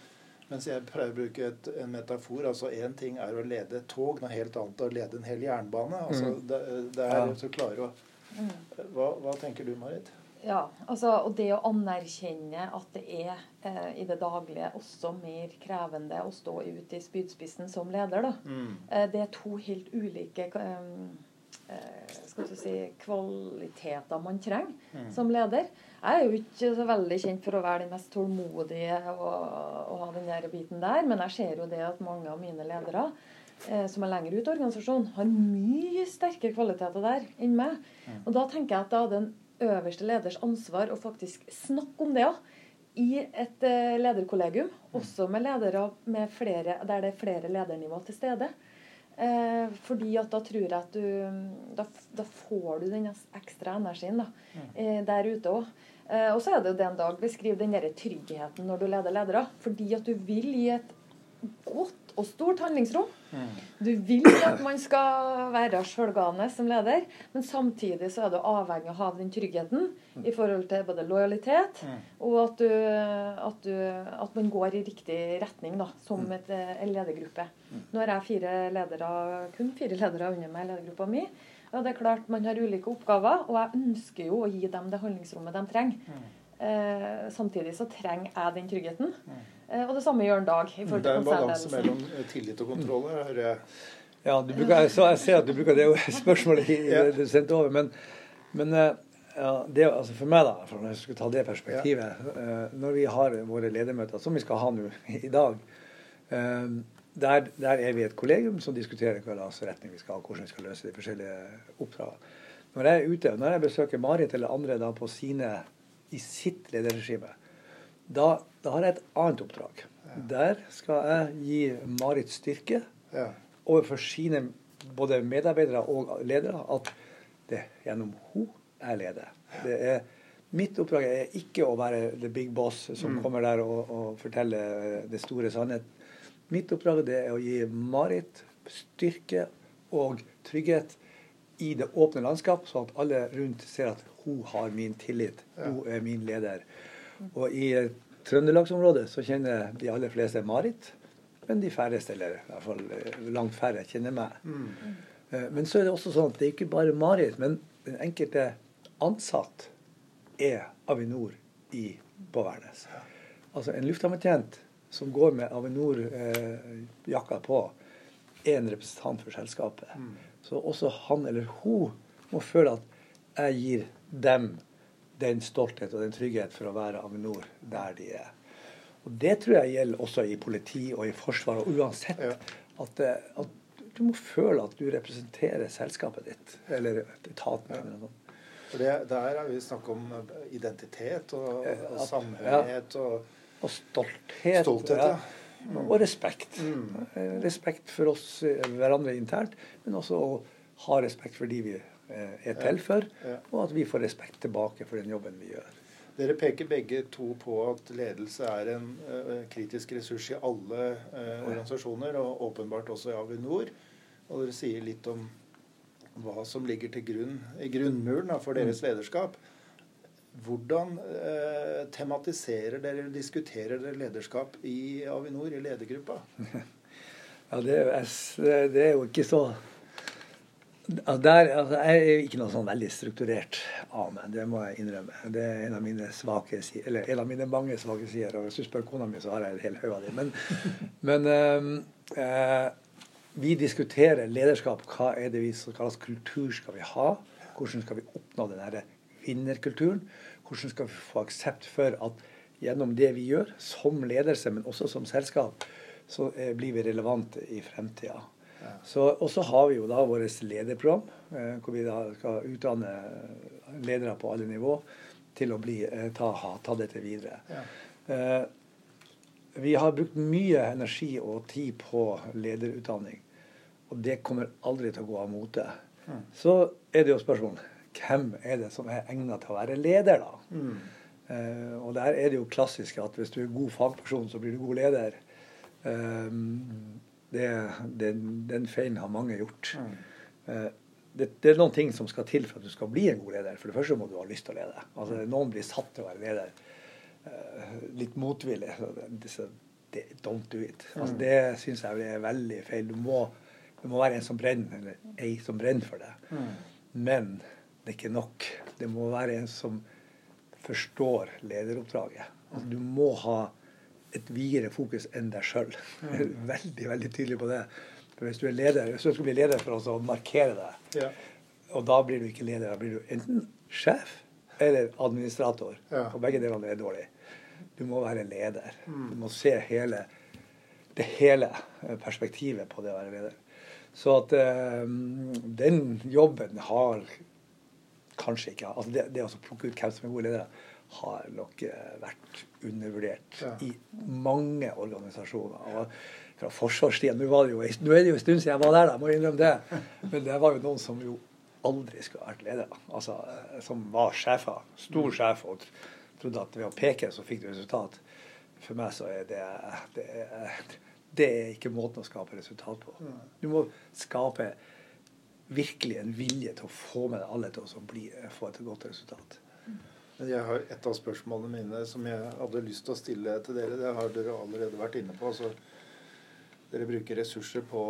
mens jeg prøver å bruke et, en metafor. altså Én ting er å lede et tog, noe helt annet å lede en hel jernbane. altså mm. det, det, er ja. så klare å mm. hva, hva, tenker du, Marit? Ja, altså, og det å anerkjenne at det er eh, i det daglige også mer krevende å stå ute i spydspissen som leder, da. Mm. Eh, det er to helt ulike eh, eh skal du si, kvaliteter man trenger mm. som leder. Jeg er jo ikke så veldig kjent for å være den mest tålmodige og, og ha den der biten der, men jeg ser jo det at mange av mine ledere eh, som er lenger ute i organisasjonen, har mye sterkere kvaliteter der enn meg. Mm. Og da tenker jeg at da er den øverste leders ansvar å faktisk snakke om det òg. I et eh, lederkollegium, mm. også med ledere med flere, der det er flere ledernivå til stede. Eh, fordi at da tror jeg at du Da, da får du den ekstra energien da, mm. eh, der ute òg. Eh, og så er det jo det en dag beskriver den der tryggheten når du leder ledere. Fordi at du vil gi et godt og stort handlingsrom. Mm. Du vil at man skal være sjølgane som leder, men samtidig så er du avhengig av å ha den tryggheten mm. i forhold til både lojalitet mm. og at, du, at, du, at, man går i riktig retning da, som et, en ledergruppe. Nå har jeg fire ledere, kun fire ledere under meg i ledergruppa mi. Ja, det er klart Man har ulike oppgaver, og jeg ønsker jo å gi dem det handlingsrommet de trenger. Eh, samtidig så trenger jeg den tryggheten. Eh, og det samme gjør en Dag. det er en balanse mellom eh, tillit og kontroll. hører jeg. Ja, bruker, så jeg ser at du bruker det <laughs> spørsmålet i, ja. du sendte over. Men, men eh, ja, det, altså for meg, da, for når jeg skal ta det perspektivet ja. Når vi har våre ledermøter, som vi skal ha nå <laughs> i dag der, der, er vi et kollegium som diskuterer hva slags retning vi skal ha, hvordan vi skal løse de forskjellige oppdragene. Når jeg er ute, når jeg besøker Marit eller andre da på sine, i sitt lederregime, da, da, har jeg et annet oppdrag. Ja. Der skal jeg gi Marit styrke ja. overfor sine både medarbeidere og ledere at det gjennom hun jeg leder. Det er, mitt oppdrag er ikke å være the big boss som mm. kommer der og, og forteller det store sannhet Mitt oppdrag er å gi Marit styrke og trygghet i det åpne landskap, sånn at alle rundt ser at hun har min tillit. Hun er min leder. Og i Trøndelagsområdet så kjenner de aller fleste Marit, men de færreste, eller i hvert fall eh, langt færre, kjenner meg. Mm. Eh, men så er det også sånn at det er ikke bare Marit, men den enkelte ansatt er Avinor i, på Værnes. Altså en lufthavnbetjent som går med Avinor-jakka eh, på, er en representant for selskapet. Mm. Så også han eller hun må føle at jeg gir dem den stolthet og den trygghet for å være Avinor der de er. Og Det tror jeg gjelder også i politi og i forsvar, og uansett. At, eh, at, du må føle at du representerer selskapet ditt, eller etaten. Ja. eller noe. For det, Der har vi snakket om identitet og, og samhørighet. og og stolthet. stolthet ja. Mm. Og respekt. Mm. Eh, respekt for oss eh, hverandre internt, men også å ha respekt for de vi eh, er til for, og at vi får respekt tilbake for den jobben vi gjør. Dere peker begge to på at ledelse er en uh, kritisk ressurs i alle uh, organisasjoner, og åpenbart også i Avinor. Og dere sier litt om hva som ligger til grunn i grunnmuren da, for deres mm. lederskap. Hvordan uh, tematiserer dere eller diskuterer dere lederskap i Avinor, i ledergruppa? <laughs> ja, det er, det er, jo ikke så der, altså, Jeg er ikke noe sånn veldig strukturert av meg, det må jeg innrømme. Det er en av mine svake eller en av mine mange svake sider. Og hvis du spør kona mi, så har jeg en hel haug av dem. Men, <laughs> men eh, eh, vi diskuterer lederskap. Hva er det vi, som kalles kultur skal vi ha? Hvordan skal vi oppnå den vinnerkulturen? Hvordan skal vi få aksept for at gjennom det vi gjør, som ledelse, men også som selskap, så eh, blir vi relevante i fremtida. Ja. Og så har vi jo da vårt lederprogram, eh, hvor vi da skal utdanne ledere på alle nivå til å bli, eh, ta, ta dette videre. Ja. Vi har brukt mye energi og tid på lederutdanning. Og det kommer aldri til å gå av mote. Mm. Så er det jo spørsmålet hvem er det som er egnet til å være leder, da? Mm. Uh, og der er det jo klassisk at hvis du er god fagperson, så blir du god leder. Um, det, det, den feilen har mange gjort. Mm. Uh, det, det, er noen ting som skal til for at du skal bli en god leder. For det første må du ha lyst til å lede. Altså, noen blir satt til å være leder uh, litt motvillig. Det, don't do it. Altså, mm. det syns jeg er veldig feil. Du må det må være en som brenner, eller ei som brenner for det. Mm. Men det er ikke nok. Det må være en som forstår lederoppdraget. Altså, du må ha et videre fokus enn deg sjøl. Veldig, veldig tydelig på det. For hvis du er leder, hvis du skal bli leder for å markere deg, ja. og da blir du ikke leder, da blir du enten sjef eller administrator. Ja. Og begge delene er dårlig. Du må være leder. Mm. Du må se hele, det hele perspektivet på det å være leder. Så at um, den jobben har kanskje ikke altså det, det å plukke ut hvem som er gode ledere, har nok uh, vært undervurdert ja. i mange organisasjoner. Og fra forsvarstida nå, nå, er det jo en stund siden jeg var der, da, må jeg innrømme det. Men det var jo noen som jo aldri skulle vært ledere. Altså, eh, som var sjefer. Stor sjef og trodde at ved å peke så fikk du resultat. For meg så er det, det er, det er ikke måten å skape resultat på. Du må skape virkelig en vilje til å få med deg alle til å bli, få et godt resultat. Men jeg har Et av spørsmålene mine som jeg hadde lyst til å stille til dere, det har dere allerede vært inne på. altså dere bruker ressurser på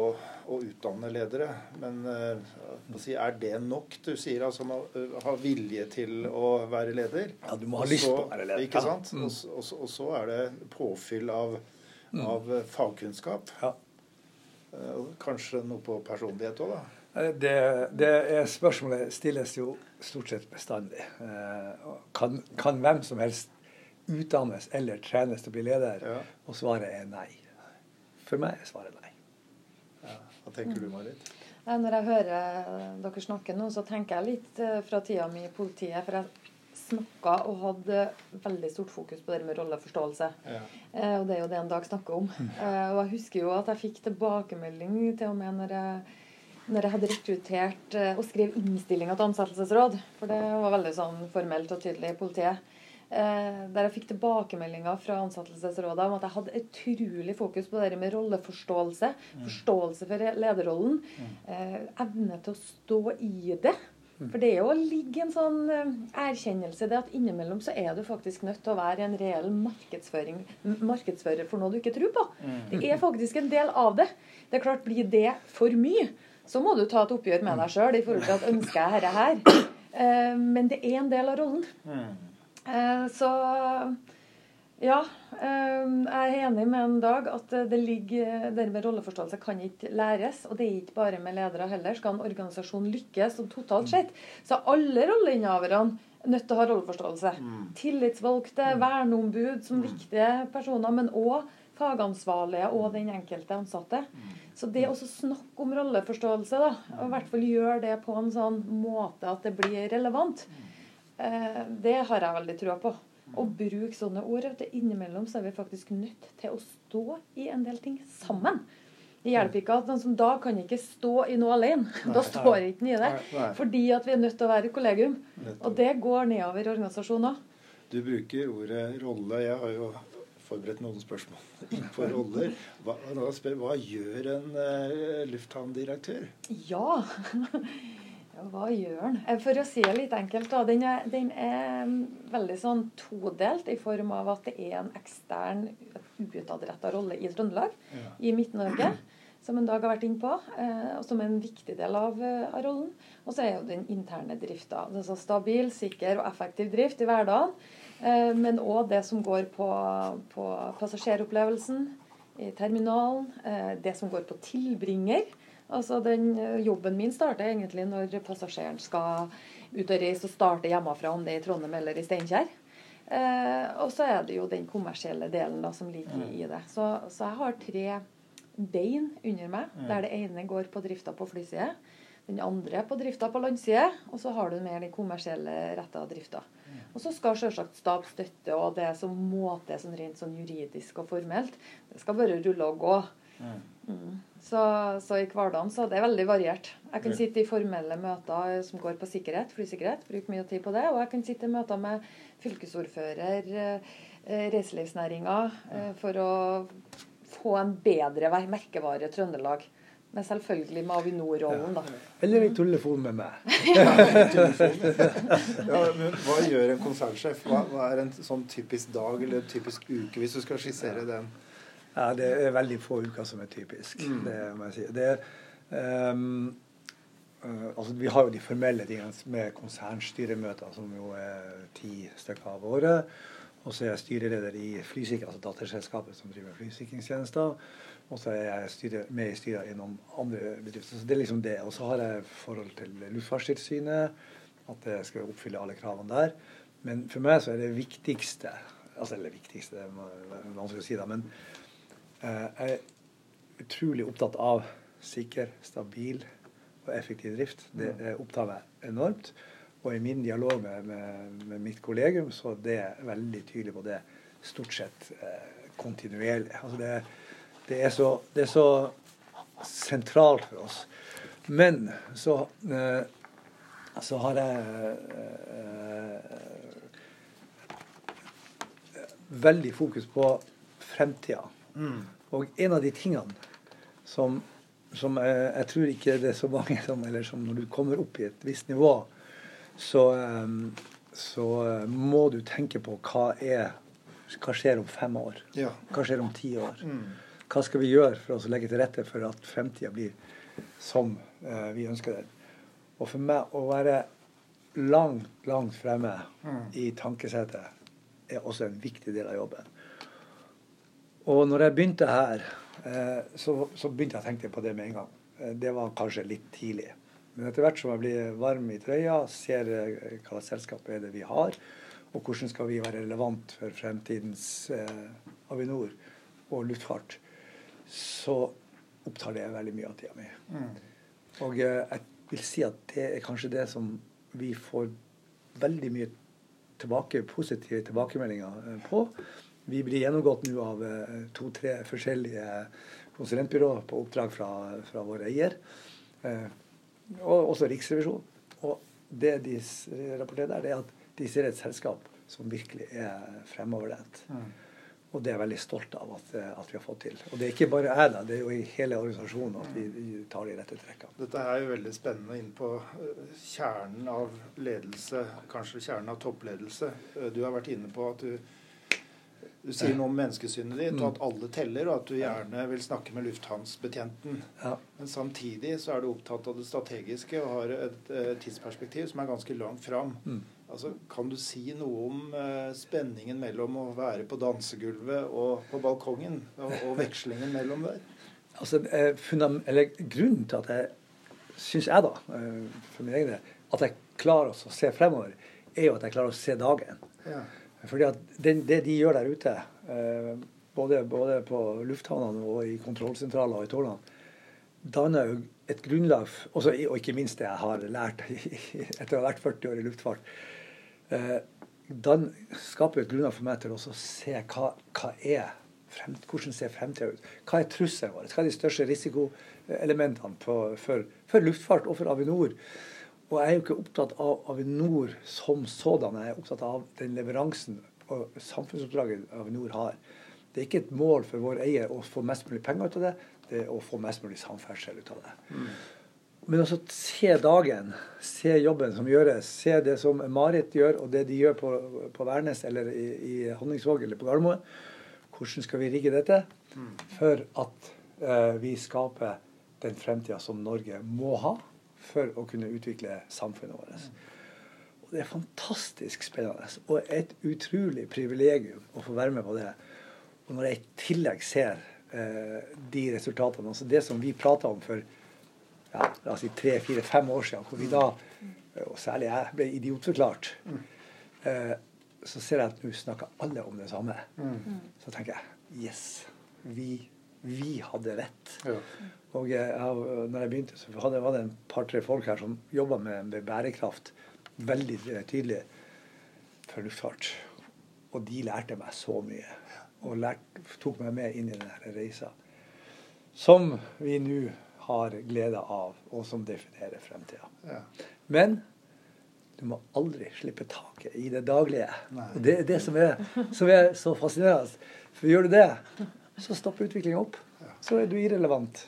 å utdanne ledere. Men uh, er det nok? Du sier altså man uh, har vilje til å være leder. Ja, du må ha lyst på å være leder. Ikke sant? Ja. Mm. Og, og, og, så er det påfyll av mm. av eh, fagkunnskap. Ja. Eh, kanskje noe på personlighet òg, da? Eh, det, det er spørsmålet stilles jo stort sett bestandig. Kan, kan hvem som helst utdannes eller trenes til å bli leder? Ja. Og svaret er nei. For meg er svaret nei. Ja. Hva tenker du, Marit? Når jeg hører dere snakke nå, så tenker jeg litt fra tida mi i politiet. For jeg snakka og hadde veldig stort fokus på det med rolleforståelse. Ja. Eh, og det er jo det en dag snakker om. Mm. Eh, og jeg husker jo at jeg fikk tilbakemelding til og med når jeg, når jeg hadde rekruttert eh, og skrev innstillinga til ansettelsesråd. For det var veldig sånn formelt og tydelig i politiet. Eh, der jeg fikk tilbakemeldinger fra ansettelsesrådet om at jeg hadde utrolig fokus på det med rolleforståelse. Mm. Forståelse for lederrollen. Mm. Eh, evne til å stå i det. For det er jo ligger en sånn erkjennelse erkjennelse det at innimellom så er du faktisk nødt til å være en reell markedsfører for noe du ikke tror på. Mm. Det er faktisk en del av det. Det er klart, blir det for mye, så må du ta et oppgjør med deg sjøl i forhold til at ønsker jeg dette her. Eh, men det er en del av rollen. Mm. Eh, så ja, ehm, jeg er enig med en Dag at det ligger, det med rolleforståelse kan ikke læres. Og det er ikke bare med ledere heller. Skal en organisasjon lykkes og totalt sett, så er alle rolleinnehaverne nødt til å ha rolleforståelse. Mm. Tillitsvalgte, mm. verneombud som mm. viktige personer, men òg fagansvarlige og den enkelte ansatte. Mm. Så det å snakke om rolleforståelse, da, og i hvert fall gjøre det på en sånn måte at det blir relevant, eh, det har jeg veldig trua på å bruke sånne ord. at Innimellom så er vi faktisk nødt til å stå i en del ting sammen. Det hjelper ikke at den som da kan ikke stå i noe alene. <laughs> Nei, da står ikke den i det. Nei, Fordi at vi er nødt til å være et kollegium. Og det går nedover i organisasjoner. Du bruker ordet rolle. Jeg har jo forberedt noen spørsmål <laughs> innenfor roller. Hva, spør, hva gjør en uh, lufthavndirektør? <laughs> Ja hva gjør den? Eh, for å si det litt enkelt, da, den er, den er mm, veldig sånn todelt i form av at det er en ekstern, utadretta rolle i Trøndelag, ja. i Midt-Norge, som en dag har vært inne på, eh, og som er en viktig del av, av rollen. Og så er jo den interne drifta. Altså stabil, sikker og effektiv drift i hverdagen. Eh, men òg det som går på, på passasjeropplevelsen i terminalen. Eh, det som går på tilbringer. Altså den Jobben min starter egentlig når passasjeren skal ut og reise og starte hjemmefra, om det er i Trondheim eller i Steinkjer. Eh, og så er det jo den kommersielle delen da, som ligger mm. i det. Så, så, jeg har tre bein under meg, mm. der det ene går på drifta på flyside. Den andre på drifta på landside, og så har du mer den kommersielle retta drifta. Og så skal selvsagt stab støtte og det som må til sånn rent sånn juridisk og formelt. Det skal bare rulle og gå. Mm. mm. Så, så, i hverdagen så det er veldig variert. Jeg kan sitte i formelle møter som går på sikkerhet, flysikkerhet, bruke mye tid på det. Og jeg kan sitte i møter med fylkesordfører, eh, reiselivsnæringa, eh, for å få en bedre merkevare Trøndelag. Men selvfølgelig med Avinor-rollen, da. Eller i telefon <laughs> med meg. ja, men hva gjør en konsernsjef? Hva, hva, er en sånn typisk dag eller typisk uke, hvis du skal skissere den? Ja, Det er veldig få uker som er typisk. Mm. Det må jeg si. Det, um, altså, vi har jo de formelle tingene med konsernstyremøter, som jo er ti stykker av året. Og så er jeg styreleder i Flysikring, altså datterselskapet som driver flysikringstjenester. Og så er jeg styre, med i styret i noen andre bedrifter. Så det er liksom det. Og så har jeg forhold til Luftfartstilsynet, at jeg skal oppfylle alle kravene der. Men for meg så er det viktigste altså Eller viktigste, det er vanskelig å si, da. Men eh, jeg er utrolig opptatt av sikker, stabil og effektiv drift. Det mm. opptar meg enormt. Og i min dialog med, med, med mitt kollegium så er det veldig tydelig på det stort sett eh, kontinuerlig. Altså det er det er så, det er så sentralt for oss. Men så, eh, så har jeg eh, veldig fokus på fremtida. Mm. Og en av de tingene som, som jeg, jeg, tror ikke det er så mange som Eller som når du kommer opp i et visst nivå, så, eh, så må du tenke på hva er hva skjer om fem år? Ja. Hva skjer om ti år? Mm. Hva skal vi gjøre for å legge til rette for at fremtida blir som eh, vi ønsker den? Og for meg å være langt, langt fremme mm. i tankesettet er også en viktig del av jobben. Og når jeg begynte her, eh, så, så, begynte jeg å tenke på det med en gang. Eh, det var kanskje litt tidlig. Men etter hvert som jeg blir varm i trøya, ser eh, hva selskap er det vi har, og hvordan skal vi være relevant for fremtidens eh, Avinor og luftfart, så opptar det veldig mye av tida mi. Mm. Og eh, jeg vil si at det er kanskje det som vi får veldig mye tilbake, positive tilbakemeldinger eh, på. Vi blir gjennomgått nå av eh, to-tre forskjellige konsulentbyråer på oppdrag fra, fra vår eier, og også Riksrevisjonen. Og det de rapporterer der, det er at de ser et selskap som virkelig er fremoverlent. Mm. Og det er jeg veldig stolt av at, eh, at, vi har fått til. Og det er ikke bare jeg, da, det er jo i hele organisasjonen at vi, tar de rette trekkene. Dette er jo veldig spennende inn på eh, kjernen av ledelse, kanskje kjernen av toppledelse. Eh, du har vært inne på at du, du sier noe om menneskesynet ditt, og mm. at alle teller, og at du gjerne vil snakke med lufthavnsbetjenten. Ja. Men samtidig så er du opptatt av det strategiske og har et, et tidsperspektiv som er ganske langt fram. Mm. Altså, kan du si noe om eh, spenningen mellom å være på dansegulvet og på balkongen, og, og vekslingen mellom der? Altså, eh, Grunnen til at jeg syns jeg, da, eh, for min egen del, at jeg klarer å se fremover, er jo at jeg klarer å se dagen. Ja. Fordi at det, det, de gjør der ute, både, både på lufthavnene og i kontrollsentraler og i tårnene, danner jo et grunnlag også, Og ikke minst det jeg har lært <laughs> etter å ha vært 40 år i luftfart eh, den skaper et grunnlag for meg til å se hva, hva er frem, hvordan ser fremtida ut. Hva er trusselen vår? Hva er de største risikoelementene på, for, for, luftfart og for Avinor? Og jeg er jo ikke opptatt av Avinor som sådan. Jeg er opptatt av den leveransen og samfunnsoppdraget Avinor har. Det er ikke et mål for vår eier å få mest mulig penger ut av det, det er å få mest mulig samferdsel ut av det. Mm. Men også se dagen, se jobben som gjøres, se det som Marit gjør, og det de gjør på, på Værnes eller i, i Honningsvåg eller på Gardermoen. Hvordan skal vi rigge dette for at uh, vi skaper den fremtida som Norge må ha for å kunne utvikle samfunnet vårt? Og Det er fantastisk spennende og et utrolig privilegium å få være med på det. Og når jeg i tillegg ser eh, de resultatene. Altså det som vi prata om for ja, la oss si tre-fire-fem år siden, hvor vi da, og særlig jeg, ble idiotforklart, eh, så ser jeg at nå snakker alle om det samme. Så tenker jeg yes, vi, vi hadde rett. Og jeg, når jeg begynte, så hadde, var det en par-tre folk her som jobba med, med bærekraft veldig tydelig for luftfart. Og de lærte meg så mye. Og lærte, tok meg med inn i denne reisa. Som vi nå har glede av, og som definerer fremtida. Ja. Men du må aldri slippe taket i det daglige. Og det er det som er, som er så fascinerende. For gjør du det, så stopper utviklinga opp. Så er du irrelevant.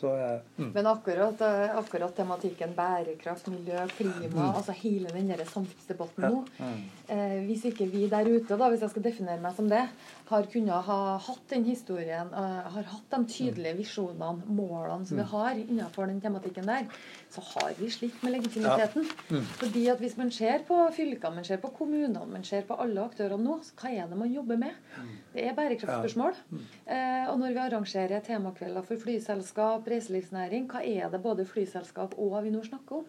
Så, eh, mm. Men akkurat, eh, akkurat, tematikken bærekraft, miljø, klima, mm. altså hele den samfunnsdebatten nå mm. eh, Hvis ikke vi der ute, da, hvis jeg skal definere meg som det, har kunnet ha hatt den historien, uh, har hatt de tydelige visjonene, målene som vi mm. har innenfor den tematikken der, så har vi slitt med legitimiteten. Ja. Mm. Fordi at hvis man ser på fylkene, man ser på kommunene, man ser på alle aktørene nå, så hva er det man jobber med? Mm. Det er bærekraftspørsmål. Ja. Eh, og når vi arrangerer temakvelder for flyselskap, reiselivsnæring, hva er det både flyselskap og Avinor snakker om?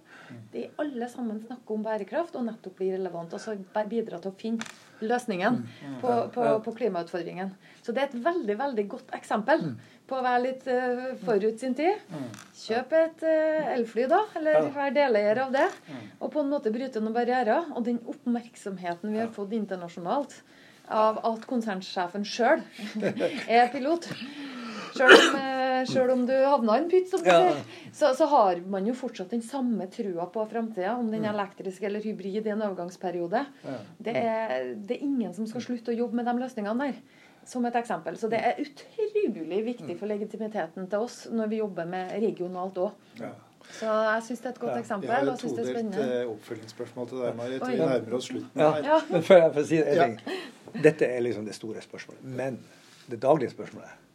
Det er alle sammen snakker om bærekraft og nettopp blir relevant. Og så bidra til å finne løsningen mm. på, på, på, klimautfordringen. Så det er et veldig veldig godt eksempel mm. på å være litt uh, forut sin tid. Mm. Kjøp et uh, elfly, da, eller vær deleier av det. Og på en måte bryte noen barrierer. Og den oppmerksomheten vi har fått internasjonalt av at konsernsjefen sjøl <laughs> er pilot Sjøl om, eh, om, du havna i en pytt, ja. så, så, har man jo fortsatt den samme trua på framtida, om den er mm. elektrisk eller hybrid i en overgangsperiode. Ja. Det, er, det, er, ingen som skal slutte å jobbe med de løsningene der. Som et eksempel. Så det er utrolig viktig for legitimiteten til oss når vi jobber med regionalt òg. Ja. Så jeg syns det er et godt ja, eksempel. Jeg har et todelt eh, oppfølgingsspørsmål til deg, Marit. Vi nærmer oss slutten her. Ja, men før jeg får si en ting. Dette er liksom det store spørsmålet. Men det daglige spørsmålet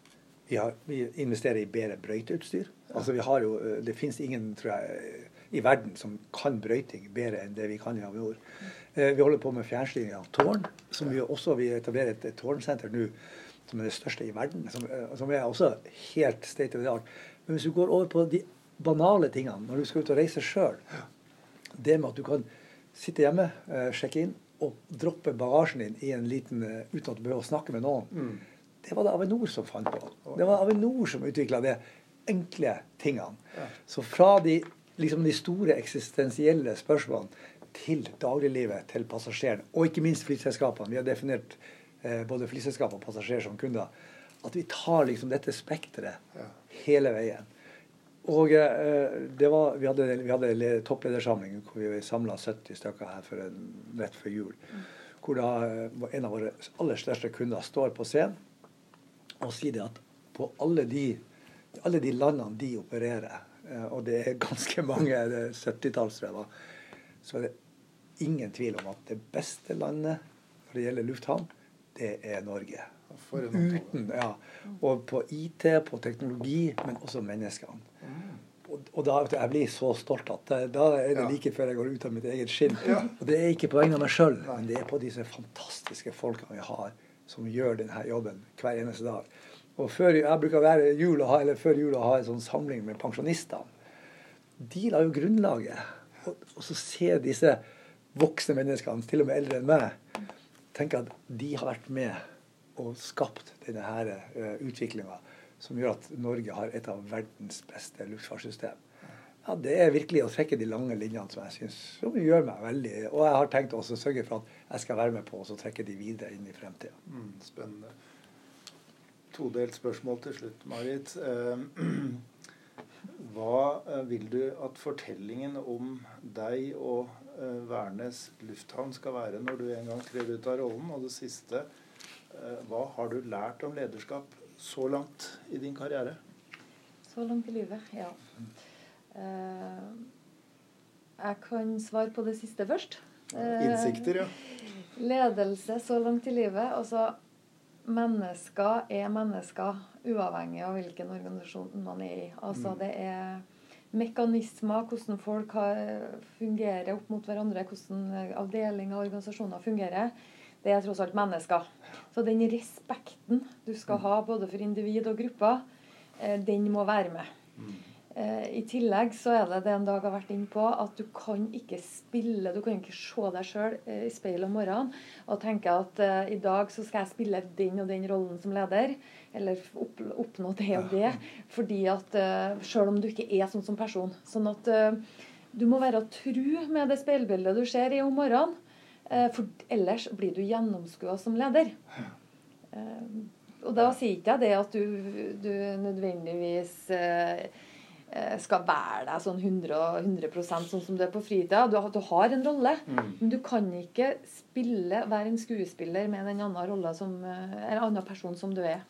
vi, har, vi, investerer i bedre brøyteutstyr. Altså vi har jo, eh, Det finnes ingen tror jeg, i verden som kan brøyting bedre enn det vi kan i Avinor. Eh, vi holder på med fjernstyring av tårn. som Vi også vi etablerer et, et tårnsenter nå som er det største i verden. Som, eh, som, er også helt state of the art. Men hvis du går over på de banale tingene, når du skal ut og reise sjøl Det med at du kan sitte hjemme, sjekke inn og droppe bagasjen din i en liten uten at du behøver å snakke med noen. Mm det var det Avinor som fant på. Det var Avinor som utvikla de enkle tingene. Så fra de, liksom de store eksistensielle spørsmålene til dagliglivet til passasjeren, og ikke minst flyselskapene. Vi har definert eh, både flyselskap og passasjer som kunder. At vi tar liksom dette spekteret hele veien. Og eh, det var, vi hadde, vi hadde toppledersamling hvor vi samla 70 stykker her for en, rett før jul. Mm. Hvor da eh, en av våre aller største kunder står på scenen og si det at på alle de, alle de landene de opererer, eh, og det er ganske mange, er 70-talls, så er det ingen tvil om at det beste landet når det gjelder lufthavn, det er Norge. Uten, ja. Og på IT, på teknologi, men også menneskene. Og, og da jeg blir så stolt at da er det like før jeg går ut av mitt eget skinn. Og det er ikke på vegne av meg sjøl, men det er på disse fantastiske folkene vi har som gjør denne jobben hver eneste dag. Og før, Jeg bruker hver jul å ha, eller før jul å ha en sånn samling med pensjonistene. De la jo grunnlaget. Og, og så ser disse voksne menneskene, til og med eldre enn meg, tenker at de har vært med og skapt denne uh, utviklinga som gjør at Norge har et av verdens beste luftfartssystem. Ja, Det er virkelig å trekke de lange linjene som jeg synes som gjør meg veldig Og jeg har tenkt også å sørge for at jeg skal være med på å trekke de videre inn i fremtida. Mm, spennende. Todelt spørsmål til slutt, Marit. Eh, <clears throat> hva eh, vil du at fortellingen om deg og eh, Værnes lufthavn skal være når du en gang trer ut av rollen? Og det siste, hva har du lært om lederskap så langt i din karriere? Så langt i livet, ja. Eh, jeg kan svare på det siste først. Innsikter, ja. Eh, ledelse så langt i livet. Altså, mennesker er mennesker uavhengig av hvilken organisasjon man er i. Altså, mm. det er mekanismer, hvordan folk har, fungerer opp mot hverandre, hvordan avdelinger og organisasjoner fungerer. Det er tross alt mennesker. Så den respekten du skal ha både for individ og grupper, eh, den må være med. Eh, I tillegg så er det det en dag har vært inne på, at du kan ikke spille Du kan ikke se deg sjøl i speilet om morgenen og tenke at uh, i dag så skal jeg spille den og den rollen som leder. Eller opp, oppnå det og det. <laughs> Fordi at uh, Sjøl om du ikke er sånn som person. Sånn at uh, du må være tru med det speilbildet du ser i om morgenen. For ellers blir du gjennomskua som leder. og da sier ikke jeg det at du, du nødvendigvis Eh, skal være deg sånn 100, 100% sånn som du er på fritida. Du, du, har en rolle, mm. men du kan ikke spille, være en skuespiller med en annen som, eh, en annen person som du er.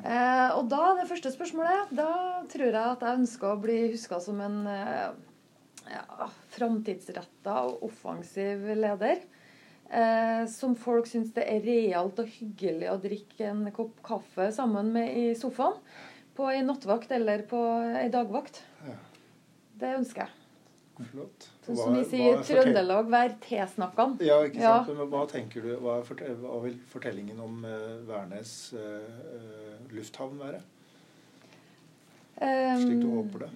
Eh, og da, det første spørsmålet, da tror jeg at jeg ønsker å bli huska som en eh, ja, framtidsretta og offensiv leder. Eh, som folk syns det er realt og hyggelig å drikke en kopp kaffe sammen med i sofaen på ei nattvakt eller på ei dagvakt. Ja. Det ønsker jeg. Flott. Sånn som vi sier i Trøndelag, vær tilsnakkende. Ja, ikke sant. Ja. Men hva tenker du, hva, fortell, hva vil fortellingen om uh, Værnes uh, lufthavn være? Um, Slik du håper det?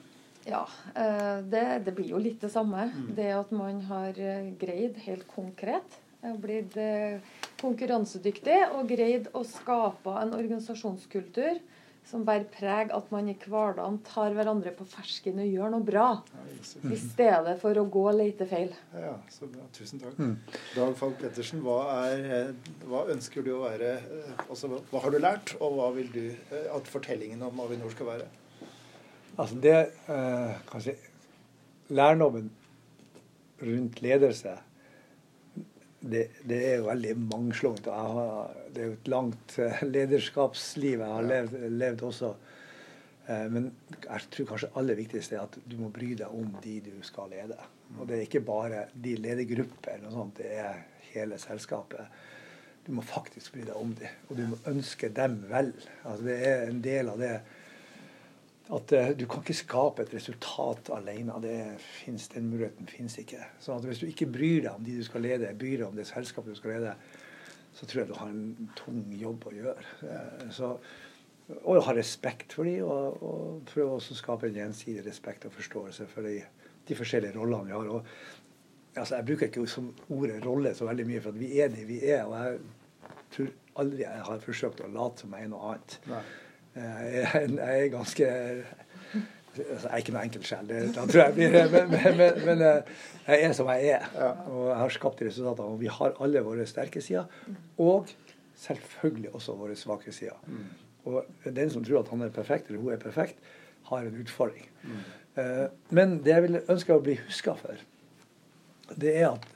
Ja. Uh, det, det, blir jo litt det samme. Mm. Det at man har greid helt konkret blitt konkurransedyktig og greid å skape en organisasjonskultur som bærer preg at man i hverdagen tar hverandre på fersken og gjør noe bra. Ja, I stedet for å gå og lete feil. Ja, så bra. Tusen takk. Mm. Dag Falk Pettersen, hva, er, hva, ønsker du å være eh, altså, Hva har du lært, og hva vil du eh, at fortellingen om Avinor skal være? Altså det eh, kanskje Lærdommen rundt ledelse det, det, er jo veldig mangslungent. Det er jo et langt eh, lederskapsliv jeg har levd, levd også. Eh, men jeg tror kanskje aller viktigste er at du må bry deg om de du skal lede. Og det er ikke bare de ledergrupper, eller noe sånt, det er hele selskapet. Du må faktisk bry deg om dem, og du må ønske dem vel. Altså det er en del av det at uh, du kan ikke skape et resultat alene. Det finnes, den muligheten finnes ikke. Så hvis du ikke bryr deg om de du skal lede, bryr deg om det selskapet du skal lede, så tror jeg du har en tung jobb å gjøre. Uh, så, og ha respekt for dem, og, og prøve å skape en gjensidig respekt og forståelse for de, de forskjellige rollene vi har. Og, altså, jeg bruker ikke som ordet rolle så veldig mye, for vi er de vi er. og jeg tror aldri jeg har forsøkt å late som jeg er noe annet. Nei. Jeg, er ganske altså, Jeg er ikke noe jeg blir men, men, men, eh, jeg er som jeg er. Og jeg har skapt resultater. Og vi har alle våre sterke sider. Og selvfølgelig også våre svake sider. Mm. Og den som tror at han er perfekt, eller hun er perfekt, har en utfordring. Mm. Eh, men det jeg vil ønske å bli huska for, det er at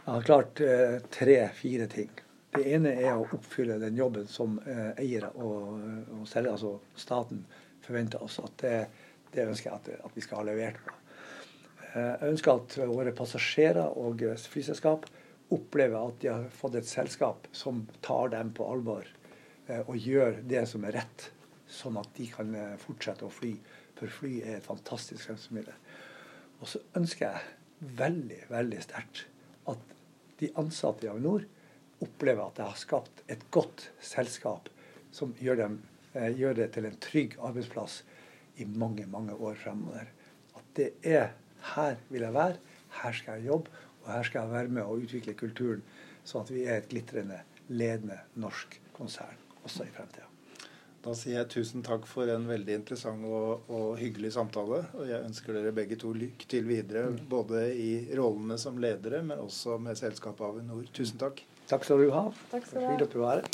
jeg har klart eh, tre-fire ting. Det ene er å oppfylle den jobben som eh, eiere og, og selger, altså staten, forventer oss. at Det, det ønsker jeg at, at, vi skal ha levert på. Eh, jeg ønsker at våre passasjerer og flyselskap opplever at de har fått et selskap som tar dem på alvor eh, og gjør det som er rett, sånn at de kan eh, fortsette å fly. For fly er et fantastisk fremstilsmiddel. Og så ønsker jeg veldig, veldig sterkt at de ansatte i Avinor opplever at jeg har skapt et godt selskap som gjør, dem, eh, gjør, det til en trygg arbeidsplass i mange, mange år fremover. At det er her vil jeg være, her skal jeg jobbe, og her skal jeg være med å utvikle kulturen, sånn at vi er et glitrende, ledende norsk konsern også i fremtida. Da sier jeg tusen takk for en veldig interessant og, og, hyggelig samtale. Og jeg ønsker dere begge to lykke til videre, mm. både i rollene som ledere, men også med selskapet Avinor. Tusen takk. Takk skal du ha. Takk skal du ha. Fint at du var her.